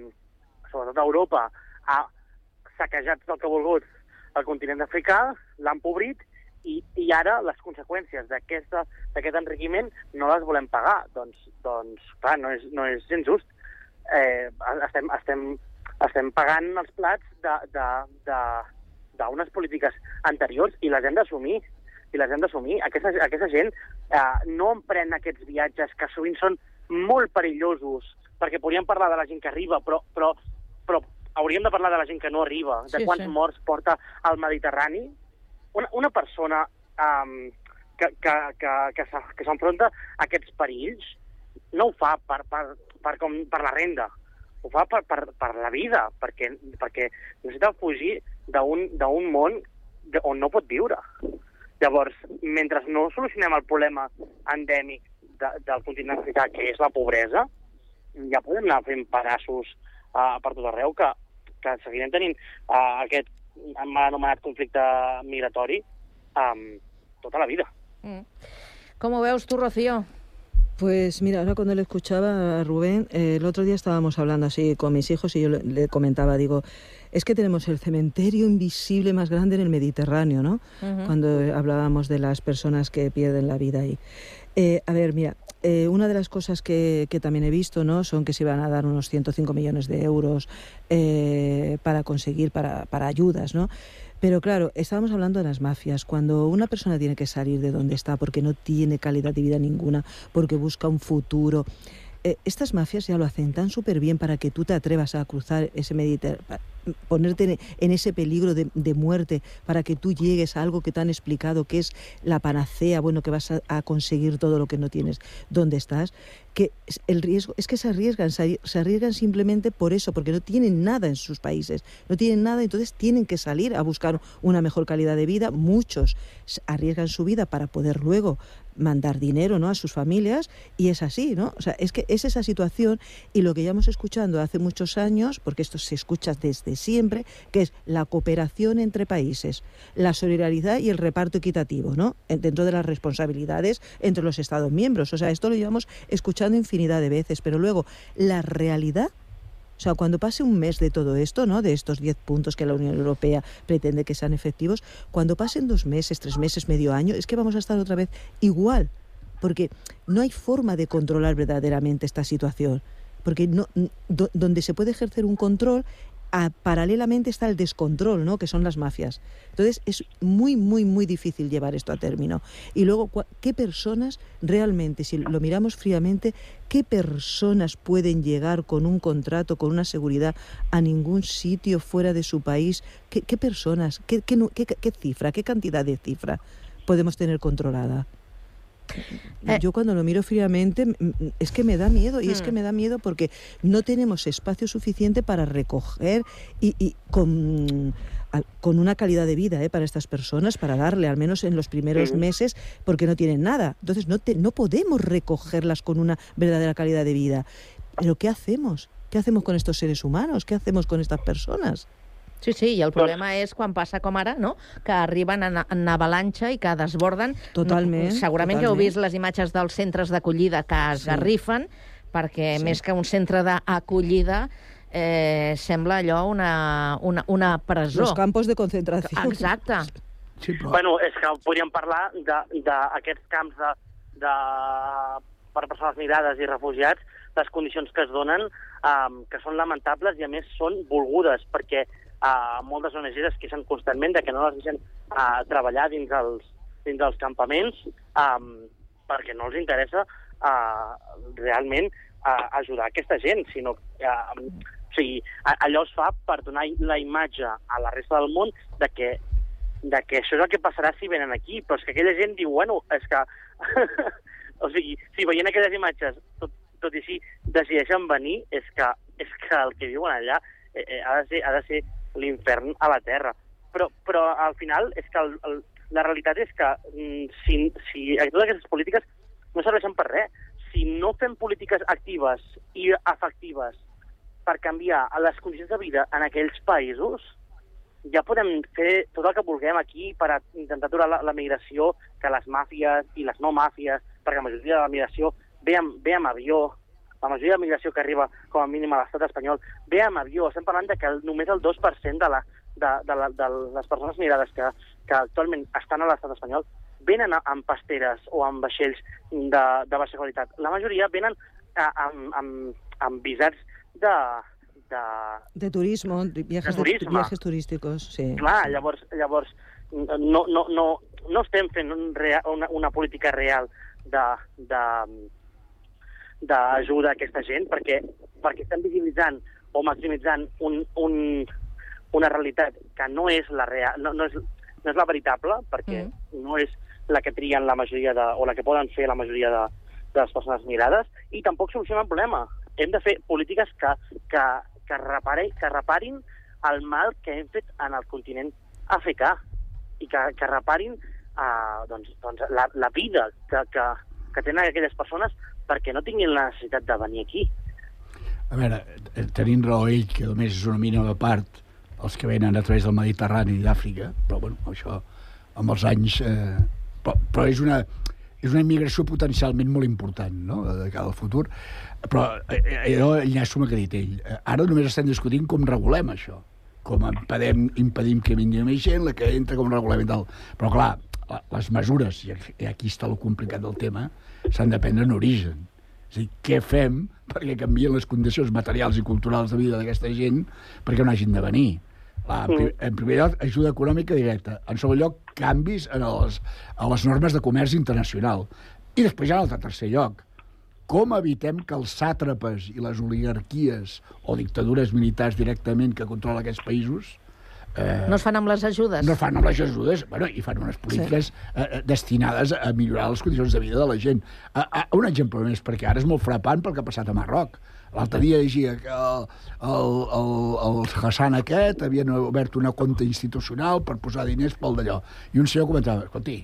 sobretot a Europa, ha saquejat tot el que ha volgut el continent africà, l'ha empobrit, i, i ara les conseqüències d'aquest enriquiment no les volem pagar. Doncs, doncs clar, no és, no és gens just. Eh, estem, estem, estem pagant els plats d'unes polítiques anteriors i les hem d'assumir i les hem d'assumir. Aquesta, aquesta gent eh, no emprèn aquests viatges que sovint són molt perillosos, perquè podríem parlar de la gent que arriba, però, però, però hauríem de parlar de la gent que no arriba, de Sí, quants sí. morts porta al Mediterrani. Una, una persona um, que, que, que, que que s'enfronta a aquests perills no ho fa per, per, per, com, per la renda, ho fa per, per, per la vida, perquè, perquè necessita fugir d'un d'un món on no pot viure. Llavors, mentre no solucionem el problema endèmic de, del continent africà, que és la pobresa, ja podem anar fent pedaços uh, per tot arreu, que, que seguirem tenint uh, aquest mal anomenat conflicte migratori um, tota la vida. Mm. Com ho veus tu, Rocío? Pues mira, ahora cuando le escuchaba a Rubén, eh, el otro día estábamos hablando así con mis hijos y yo le, le comentaba, digo, es que tenemos el cementerio invisible más grande en el Mediterráneo, ¿no? Ujú. Cuando eh, hablábamos de las personas que pierden la vida ahí. Eh, a ver, mira, eh, una de las cosas que, que también he visto, ¿no? Son que se iban a dar unos 105 millones de euros eh, para conseguir, para, para ayudas, ¿no? Pero claro, estábamos hablando de las mafias. Cuando una persona tiene que salir de donde está porque no tiene calidad de vida ninguna, porque busca un futuro, eh, estas mafias ya lo hacen tan súper bien para que tú te atrevas a cruzar ese Mediterráneo, ponerte en, ese peligro de, muerte, para que tú llegues a algo que te han explicado que es la panacea, bueno, que vas a, a conseguir todo lo que no tienes, donde estás, que el riesgo es que se arriesgan, se arri- se arriesgan simplemente por eso, porque no tienen nada en sus países, no tienen nada, entonces tienen que salir a buscar una mejor calidad de vida. Muchos arriesgan su vida para poder luego mandar dinero ¿no? a sus familias y es así, ¿no? O sea, es que es esa situación y lo que llevamos escuchando hace muchos años, porque esto se escucha desde siempre, que es la cooperación entre países, la solidaridad y el reparto equitativo, ¿no? En- Dentro de las responsabilidades entre los Estados miembros. O sea, esto lo llevamos escuchando infinidad de veces, pero luego la realidad o sea, cuando pase un mes de todo esto, ¿no? De estos 10 puntos que la Unión Europea pretende que sean efectivos, cuando pasen dos meses, tres meses, medio año, es que vamos a estar otra vez igual. Porque no hay forma de controlar verdaderamente esta situación. Porque no, donde se puede ejercer un control, paralelamente está el descontrol, ¿no? Que son las mafias. Entonces es muy, muy, muy difícil llevar esto a término. Y luego, ¿qué personas realmente, si lo miramos fríamente, qué personas pueden llegar con un contrato, con una seguridad a ningún sitio fuera de su país? ¿Qué, personas, qué cifra, qué cantidad de cifra podemos tener controlada? Yo cuando lo miro fríamente es que me da miedo y es que Hmm. me da miedo porque no tenemos espacio suficiente para recoger y, y con, una calidad de vida ¿eh? para estas personas, para darle al menos en los primeros Sí. meses porque no tienen nada. Entonces no, te- no podemos recogerlas con una verdadera calidad de vida. Pero ¿qué hacemos? ¿Qué hacemos con estos seres humanos? ¿Qué hacemos con estas personas? Sí, sí, i el problema és quan passa com ara, no? que arriben en, en avalanxa i que desborden. Totalment, Segurament que heu totalment. vist les imatges dels centres d'acollida que es Sí. garrifen, perquè Sí. més que un centre d'acollida eh, sembla allò una, una, una presó. Los campos de concentración. Exacte. Sí, però... Bueno, és que podríem parlar d'aquests camps de, de, per persones migrades i refugiats, les condicions que es donen, um, que són lamentables i a més són volgudes, perquè uh, moltes ONGs es queixen constantment de que no les deixen uh, treballar dins els, dins dels campaments um, perquè no els interessa uh, realment uh, ajudar aquesta gent, sinó uh, o sigui, allò es fa per donar la imatge a la resta del món de que de que això és el que passarà si venen aquí, però és que aquella gent diu, bueno, és que... [LAUGHS] o sigui, si veient aquelles imatges, tot, tot i així, decideixen venir, és que, és que el que viuen allà eh, eh, ha de ser, ha de ser l'infern a la Terra. Però, però al final és que el, el, la realitat és que mm, si, si totes aquestes polítiques no serveixen per res. Si no fem polítiques actives i efectives per canviar les condicions de vida en aquells països, ja podem fer tot el que vulguem aquí per intentar aturar la, la migració, que les màfies i les no màfies, perquè la majoria de la migració ve amb, ve amb avió, la majoria de migració que arriba com a mínim a l'estat espanyol ve amb avió. Estem parlant de que el, només el 2% de, la, de, de, la, de les persones migrades que, que actualment estan a l'estat espanyol venen amb pasteres o amb vaixells de, de baixa qualitat. La majoria venen a, amb, amb, amb visats de, de, De turismo, de viajes, De turisme. viajes turísticos, sí. Clar, llavors, llavors no, no, no, no estem fent un rea, una, una política real de, de, d'ajuda a aquesta gent perquè, perquè estem visibilitzant o maximitzant un, un, una realitat que no és la real, no, no, és, no és la veritable, perquè mm. no és la que trien la majoria de, o la que poden fer la majoria de, de les persones migrades, i tampoc soluciona el problema. Hem de fer polítiques que, que, que, repare, que reparin el mal que hem fet en el continent africà i que, que reparin uh, doncs, doncs la, la vida que, que, que tenen aquelles persones perquè no tinguin la necessitat de venir aquí. A veure, eh, tenint raó ell, que només és una mínima part els que venen a través del Mediterrani i d'Àfrica, però bueno, això amb els anys... Eh, però, però és una, és una immigració potencialment molt important, no?, de cara al futur. Però eh, eh, jo enllaço amb el que ha dit ell. Eh, Ara només estem discutint com regulem això, com impedem, impedim que vingui més gent, la que entra, com regulem i tal. Però clar, la- les mesures, i aquí- està el complicat del tema, s'han de prendre en origen. És a dir, què fem perquè canvien les condicions materials i culturals de vida d'aquesta gent perquè no hagin de venir? Clar, en, pri- en primer lloc, ajuda econòmica directa. En segon lloc, canvis en les, a les normes de comerç internacional. I després ja en el tercer lloc, com evitem que els sàtrapes i les oligarquies o dictadures militars directament que controlen aquests països eh, No es fan amb les ajudes. no fan amb les ajudes, bueno, i fan unes polítiques sí. eh, destinades a millorar les condicions de vida de la gent. A, a, un exemple més, perquè ara és molt frapant pel que ha passat a Marroc. L'altre dia llegia que el, el, el, el Hassan aquest havien obert una compte institucional per posar diners pel d'allò. I un senyor comentava, escolti,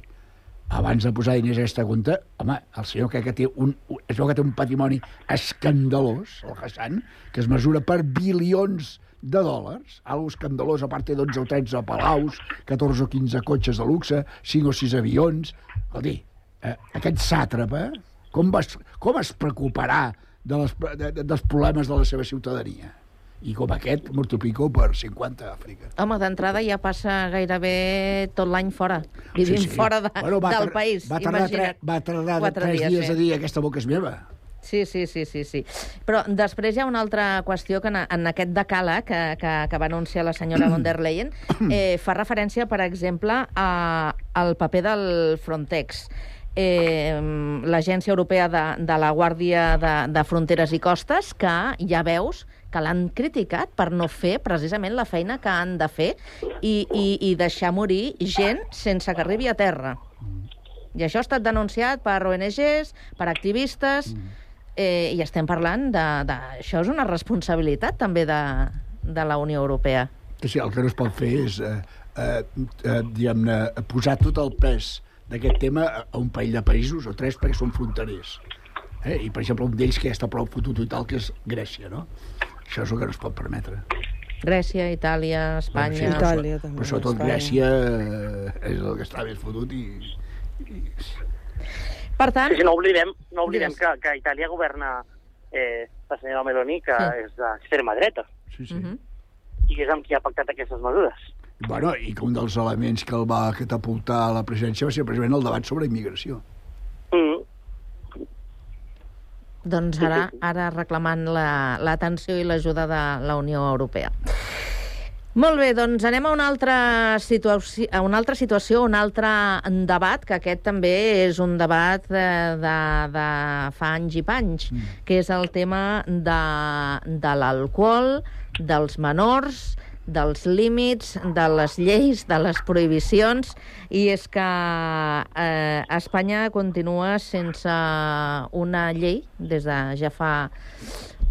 abans de posar diners a aquesta compte, home, el senyor que, que té un, un- es veu que té un patrimoni escandalós, el Hassan, que es mesura per bilions de dòlars, algo escandalós, a part té 12 o 13 palaus, 14 o 15 cotxes de luxe, 5 o 6 avions... Escolti, eh, aquest sàtrapa, com, vas, com es preocuparà de les, de, de, dels problemes de la seva ciutadania? I com aquest, multiplico per 50 a Àfrica. Home, d'entrada ja passa gairebé tot l'any fora. Vivim sí, sí. fora de, Bueno, va del país. Va tardar, tre, va tardar Quatre tres dies, dies, sí. a dir aquesta boca és meva. Sí, sí, sí, sí, sí. Però després hi ha una altra qüestió que en, en aquest decàleg que, que, que va anunciar la senyora von der Leyen [COUGHS] eh, fa referència, per exemple, a, al paper del Frontex. Eh, l'Agència Europea de, de la Guàrdia de, de Fronteres i Costes, que ja veus que l'han criticat per no fer precisament la feina que han de fer i, i, i deixar morir gent sense que arribi a terra. I això ha estat denunciat per ONGs, per activistes, eh, i estem parlant de, de... Això és una responsabilitat també de, de la Unió Europea. Que sí, el que no es pot fer és eh, eh, eh, diguem-ne, posar tot el pes d'aquest tema a un parell de països o tres perquè són fronterers. Eh? I, per exemple, un d'ells que ja està prou fotut i tal, que és Grècia, no? Això és el que no es pot permetre. Grècia, Itàlia, Espanya... Sí, Itàlia, però, també, però sobretot Espanya. Grècia eh, és el que està més fotut i... Per tant... Sí, sí, no oblidem, no oblidem Digues. que, que a Itàlia governa eh, la senyora Meloni, que Sí. és d'extrema dreta, Sí, sí. Mhm. i és amb qui ha pactat aquestes mesures. Bueno, i que un dels elements que el va catapultar a la presidència va ser precisament el debat sobre immigració. Mm. Doncs ara, ara reclamant la- l'atenció i l'ajuda de la Unió Europea. Molt bé, doncs anem a una altra situació, a una altra situació, un altre debat, que aquest també és un debat de, de, de fa anys i panys, mm. que és el tema de, de l'alcohol, dels menors, dels límits, de les lleis, de les prohibicions, i és que eh, Espanya continua sense una llei des de ja fa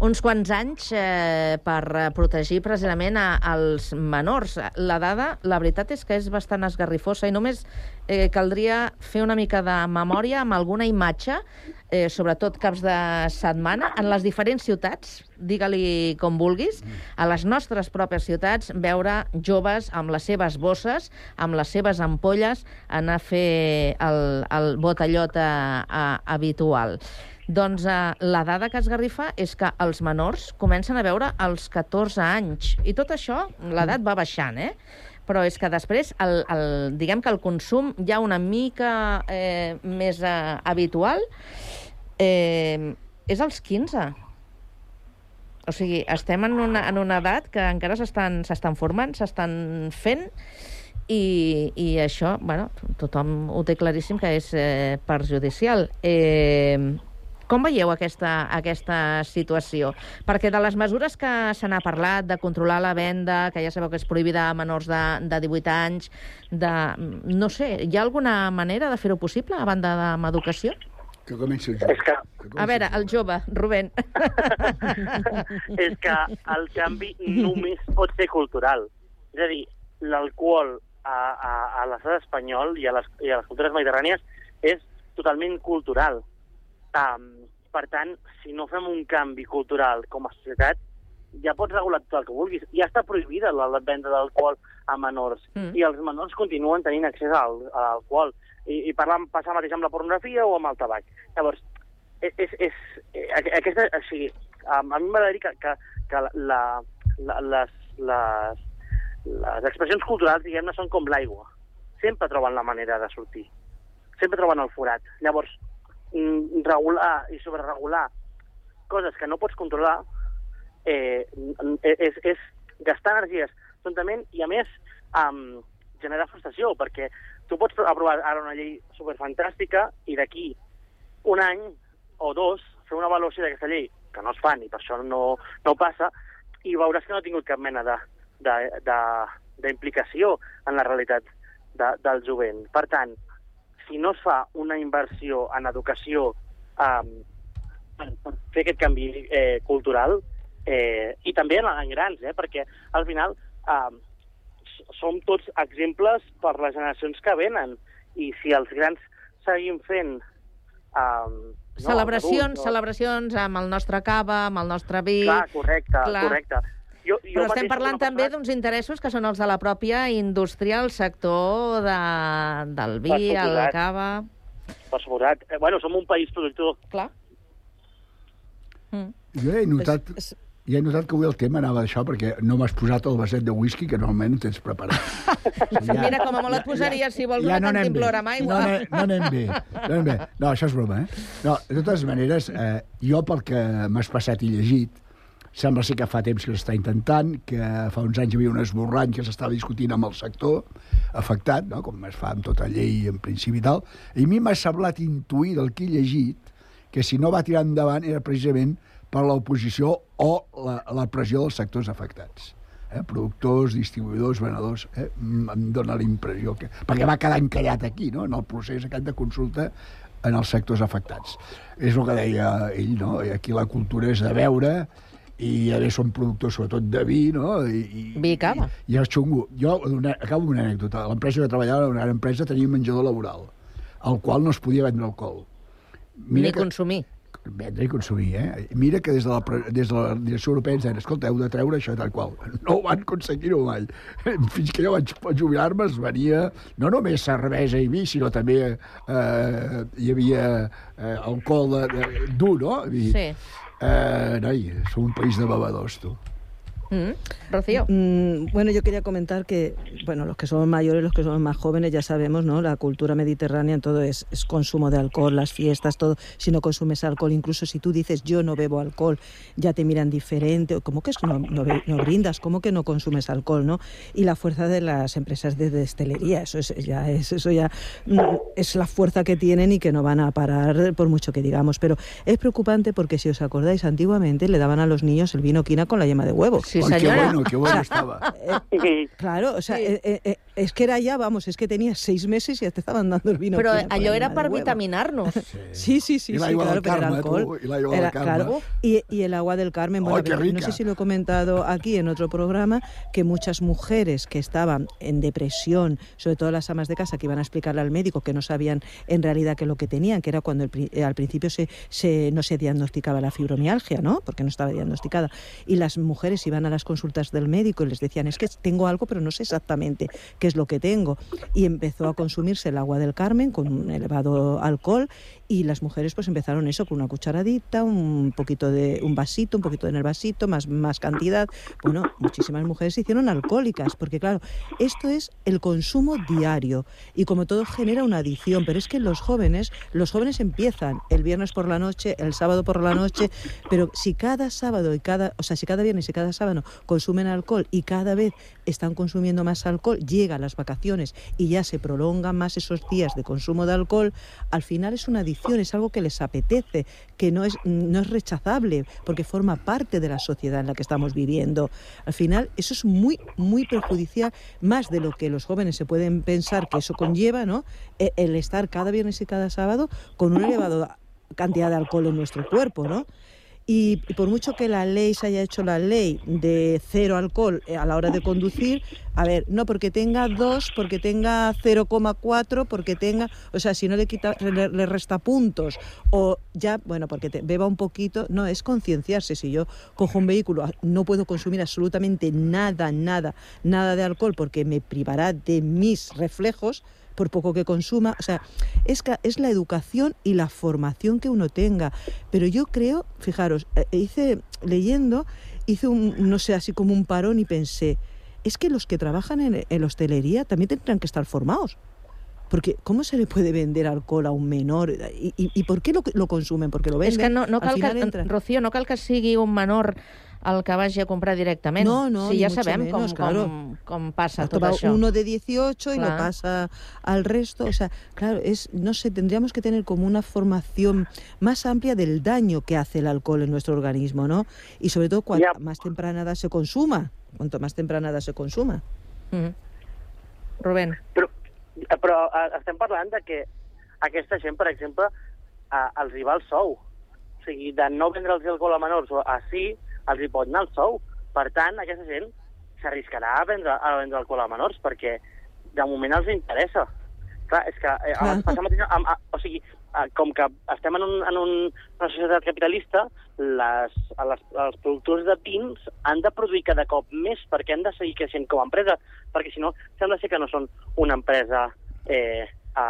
uns quants anys eh, per protegir precisament a, als menors. La dada, la veritat és que és bastant esgarrifosa i només eh, caldria fer una mica de memòria amb alguna imatge, eh, sobretot caps de setmana, en les diferents ciutats, digue-li com vulguis, a les nostres pròpies ciutats, veure joves amb les seves bosses, amb les seves ampolles, anar a fer el, el botellot a, a, habitual. Doncs eh, la dada que esgarrifa és que els menors comencen a veure als 14 anys. I tot això, l'edat va baixant, eh? Però és que després, el, el, diguem que el consum ja una mica eh, més eh, habitual eh, és als 15. O sigui, estem en una, en una edat que encara s'estan formant, s'estan fent, i, i això, bueno, tothom ho té claríssim que és eh, perjudicial. Eh, com veieu aquesta, aquesta situació? Perquè de les mesures que se n'ha parlat, de controlar la venda, que ja sabeu que és prohibida a menors de, de 18 anys, de, no sé, hi ha alguna manera de fer-ho possible, a banda amb educació? Que comenci el jove. És que, A veure, el jove, Rubén. [LAUGHS] és que el canvi només pot ser cultural. És a dir, l'alcohol a, a, a l'estat espanyol i a, les, i a les cultures mediterrànies és totalment cultural. Um, per tant, si no fem un canvi cultural com a societat, ja pots regular tot el que vulguis. Ja està prohibida la, la venda d'alcohol a menors Mm. i els menors continuen tenint accés al, a l'alcohol. I, i parlant, passa el mateix amb la pornografia o amb el tabac. Llavors, és, és, és, eh, aqu- aquesta, o sigui, a, a mi m'agradaria que, que, que la, la, les, les, les expressions culturals, diguem-ne, són com l'aigua. Sempre troben la manera de sortir. Sempre troben el forat. Llavors, regular i sobreregular coses que no pots controlar eh, és, és gastar energies tontament i, a més, um, generar frustració, perquè tu pots aprovar ara una llei superfantàstica i d'aquí un any o dos fer una avaluació d'aquesta llei, que no es fa ni per això no, no passa, i veuràs que no ha tingut cap mena d'implicació en la realitat de, del jovent. Per tant, si no es fa una inversió en educació um, per, per fer aquest canvi eh, cultural, eh, i també en, en grans, eh, perquè al final um, som tots exemples per les generacions que venen, i si els grans seguim fent um, no, celebracions, adults, no? celebracions amb el nostre cava, amb el nostre vi... Clar, correcte, Clar. correcte. Jo, jo Però estem parlant també d'uns interessos que són els de la pròpia indústria, el sector de, del vi, el cava... Per suposat. Eh, bueno, som un país productor. Clar. Jo he notat, ja he notat que avui el tema anava d'això perquè no m'has posat el vaset de whisky que normalment tens preparat. [LAUGHS] Mira, com a molt et posaries, si vols, una no cantimplora amb aigua. No, anem- no anem bé. No, anem bé. no, això és broma, eh? No, de totes maneres, eh, jo pel que m'has passat i llegit, sembla ser que fa temps que s'està intentant, que fa uns anys hi havia un esborrany que s'estava discutint amb el sector afectat, no? com es fa amb tota llei en principi i tal, i a mi m'ha semblat intuir del que he llegit que si no va tirar endavant era precisament per l'oposició o la, la pressió dels sectors afectats. Eh? Productors, distribuïdors, venedors, eh? Mm, em dóna la impressió que... Perquè va quedar encallat aquí, no?, en el procés aquest de consulta en els sectors afectats. És el que deia ell, no? Aquí la cultura és de veure i a més són productors sobretot de vi, no? I, i, Vi i cava. i és xungo. Jo una, acabo amb una anècdota. L'empresa que treballava, una gran empresa, tenia un menjador laboral, al qual no es podia vendre alcohol. Ni consumir. Vendre i consumir, eh? Mira que des de la, des de la direcció europea ens deien, escolta, heu de treure això tal qual. No ho van aconseguir-ho mai. [LAUGHS] Fins que jo vaig jubilar-me es venia no només cervesa i vi, sinó també eh, hi havia eh, alcohol de, de, dur, no? I, Sí. Eh, noi, som un país de bebedors, tu. Mm. Rocío. Mm, bueno, yo quería comentar que, bueno, los que somos mayores, los que somos más jóvenes, ya sabemos, ¿no? La cultura mediterránea en todo es, es consumo de alcohol, las fiestas, todo. Si no consumes alcohol, incluso si tú dices yo no bebo alcohol, ya te miran diferente. ¿Cómo que es no, no, be- no brindas? ¿Cómo que no consumes alcohol, no? Y la fuerza de las empresas de destelería, eso es ya es eso ya mm, es la fuerza que tienen y que no van a parar por mucho que digamos. Pero es preocupante porque si os acordáis, antiguamente le daban a los niños el vino quina con la yema de huevo. Sí, Ay, qué señora. bueno, qué bueno estaba. Eh, claro, o sea, eh, eh, eh, es que era ya, vamos, es que tenías seis meses y ya te estaban dando el vino. Allò la era huevo. vitaminar-nos. Sí, sí, sí, claro, pero era alcohol. l'aigua del Era- claro, y, y el agua del Carmen, bueno, ¡Ay, qué no sé si lo he comentado aquí en otro programa, que muchas mujeres que estaban en depresión, sobre todo las amas de casa, que iban a explicarle al médico que no sabían en realidad que lo que tenían, que era cuando el al principio se, se- no se diagnosticaba la fibromialgia, ¿no? Porque no estaba diagnosticada. Y las mujeres iban a las consultas del médico y les decían, es que tengo algo, pero no sé exactamente qué es lo que tengo. Y empezó a consumirse el agua del Carmen con un elevado alcohol y las mujeres pues empezaron eso con una cucharadita, un poquito de un vasito, un poquito en el vasito, más, más cantidad. Bueno, muchísimas mujeres se hicieron alcohólicas, porque claro, esto es el consumo diario y como todo genera una adicción, pero es que los jóvenes, los jóvenes empiezan el viernes por la noche, el sábado por la noche, pero si cada sábado y cada, o sea, si cada viernes y cada sábado consumen alcohol y cada vez están consumiendo más alcohol, llegan las vacaciones y ya se prolongan más esos días de consumo de alcohol, al final es una adicción, es algo que les apetece, que no es, no es rechazable, porque forma parte de la sociedad en la que estamos viviendo. Al final, eso es muy, muy perjudicial, más de lo que los jóvenes se pueden pensar que eso conlleva, ¿no? E- El estar cada viernes y cada sábado con una elevada cantidad de alcohol en nuestro cuerpo, ¿no? Y, por mucho que la ley se haya hecho la ley de cero alcohol eh, a la hora de conducir, a ver, no porque tenga dos, porque tenga 0,4, porque tenga, o sea, si no le quita, le resta puntos, o ya, bueno, porque te beba un poquito, no, es concienciarse. Si yo cojo un vehículo, ah, no puedo consumir absolutamente nada, nada, nada de alcohol porque me privará de mis reflejos, por poco que consuma. O sea, es, es la educación y la formación que uno tenga. Pero yo creo, fijaros, eh, hice, leyendo, hice un, no sé, así como un parón y pensé, es que los que trabajan en, en la hostelería también tendrán que estar formados. Porque ¿cómo se le puede vender alcohol a un menor? ¿Y, y, y por qué lo, lo consumen? Porque lo venden. És que no, no al cal final que, entra- Rocío, no cal que sigui un menor el que vagi a comprar directament. No, no, sí, sabem menos, com, claro. com, com passa Esto tot això. uno de 18 y lo pasa al resto. O sea, claro, es, no sé, tendríamos que tener como una formación más amplia del daño que hace el alcohol en nuestro organismo, ¿no? Y sobre todo cuanto más temprana edad se consuma, cuanto más temprana edad se consuma. Rubén. Però, però eh, estem parlant de que aquesta gent, per exemple, a, els hi va el sou. O sigui, de no vendre'ls alcohol a menors o a sí, els hi pot anar el sou. Per tant, aquesta gent s'arriscarà a vendre, a vendre alcohol a menors perquè de moment els interessa. Clar, és que eh, Clar. passa mateix amb, a, o sigui, eh, com que estem en, un, en un, una societat capitalista, les, les, els productors de pins han de produir cada cop més perquè han de seguir creixent com a empresa, perquè si no sembla ser que no són una empresa eh, a,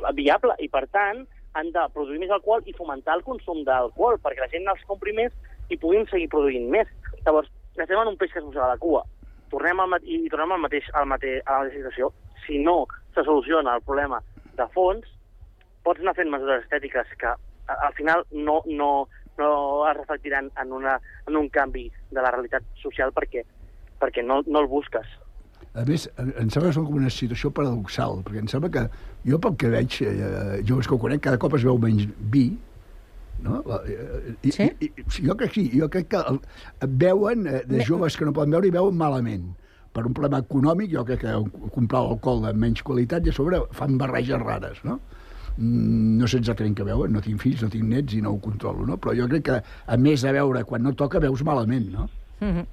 a, viable i per tant han de produir més alcohol i fomentar el consum d'alcohol perquè la gent els compri més i puguin seguir produint més. Llavors, estem en un peix que es mossega la cua. Tornem al, i i tornem al mateix, al mate, a la mateixa situació. Si no se soluciona el problema de fons, pots anar fent mesures estètiques que al final no, no, no es reflectiran en, una, en un canvi de la realitat social perquè, perquè no, no el busques. A més, em em sembla que és una situació paradoxal, perquè em sembla que jo pel que veig, eh, joves que ho conec, cada cop es veu menys vi, no? La- eh, I, sí? I, i, jo crec que sí, jo crec que el, veuen, eh, de joves que no poden veure, i veuen malament per un problema econòmic, jo crec que comprar l'alcohol de menys qualitat i a sobre fan barreges rares, no? Mm, no sé exactament què veuen, no tinc fills, no tinc nets i no ho controlo, no? Però jo crec que, a més de veure quan no toca, veus malament, no? Mhm.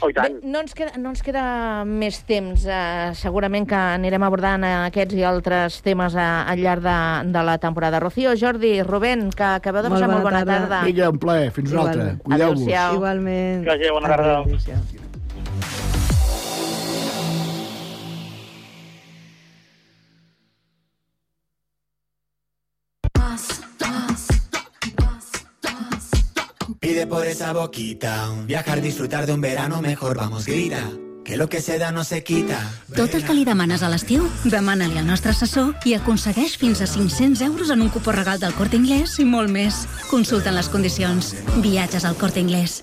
Oh, Bé, no ens, queda, no ens queda més temps. Uh, segurament que anirem abordant eh, aquests i altres temes uh, al llarg de, de la temporada. Rocío, Jordi, Rubén, que acabeu de Molt passar bona molt bona tarda. tarda. Vinga, un plaer, fins una altra. Cuideu-vos. Igualment. Vagi, bona tarda. Adéu-siau. Pide por esa boquita, viajar, disfrutar de un verano mejor, vamos, grita. Que lo que se da no se quita. Tot el que li demanes a l'estiu, demana-li al nostre assessor i aconsegueix fins a 500 euros en un cupó regal del Corte Inglés i molt més. Consulten les condicions. Viatges al Corte Inglés.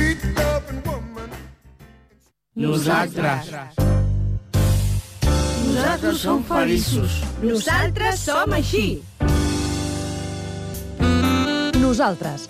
Nosaltres. Nosaltres som feliços. Nosaltres som així. Nosaltres,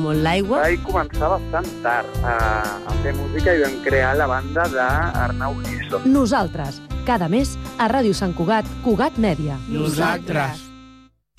molt l'aigua. Vaig començar bastant tard a, a fer música i vam crear la banda d'Arnau Giso. Nosaltres, cada mes, a Ràdio Sant Cugat, Cugat Mèdia. Nosaltres.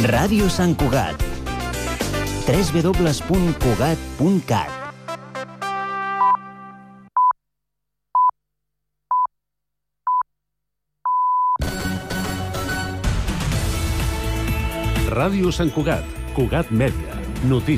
Ràdio Sant Cugat. www.cugat.cat Ràdio Sant Cugat, Cugat Mèdia, notícies.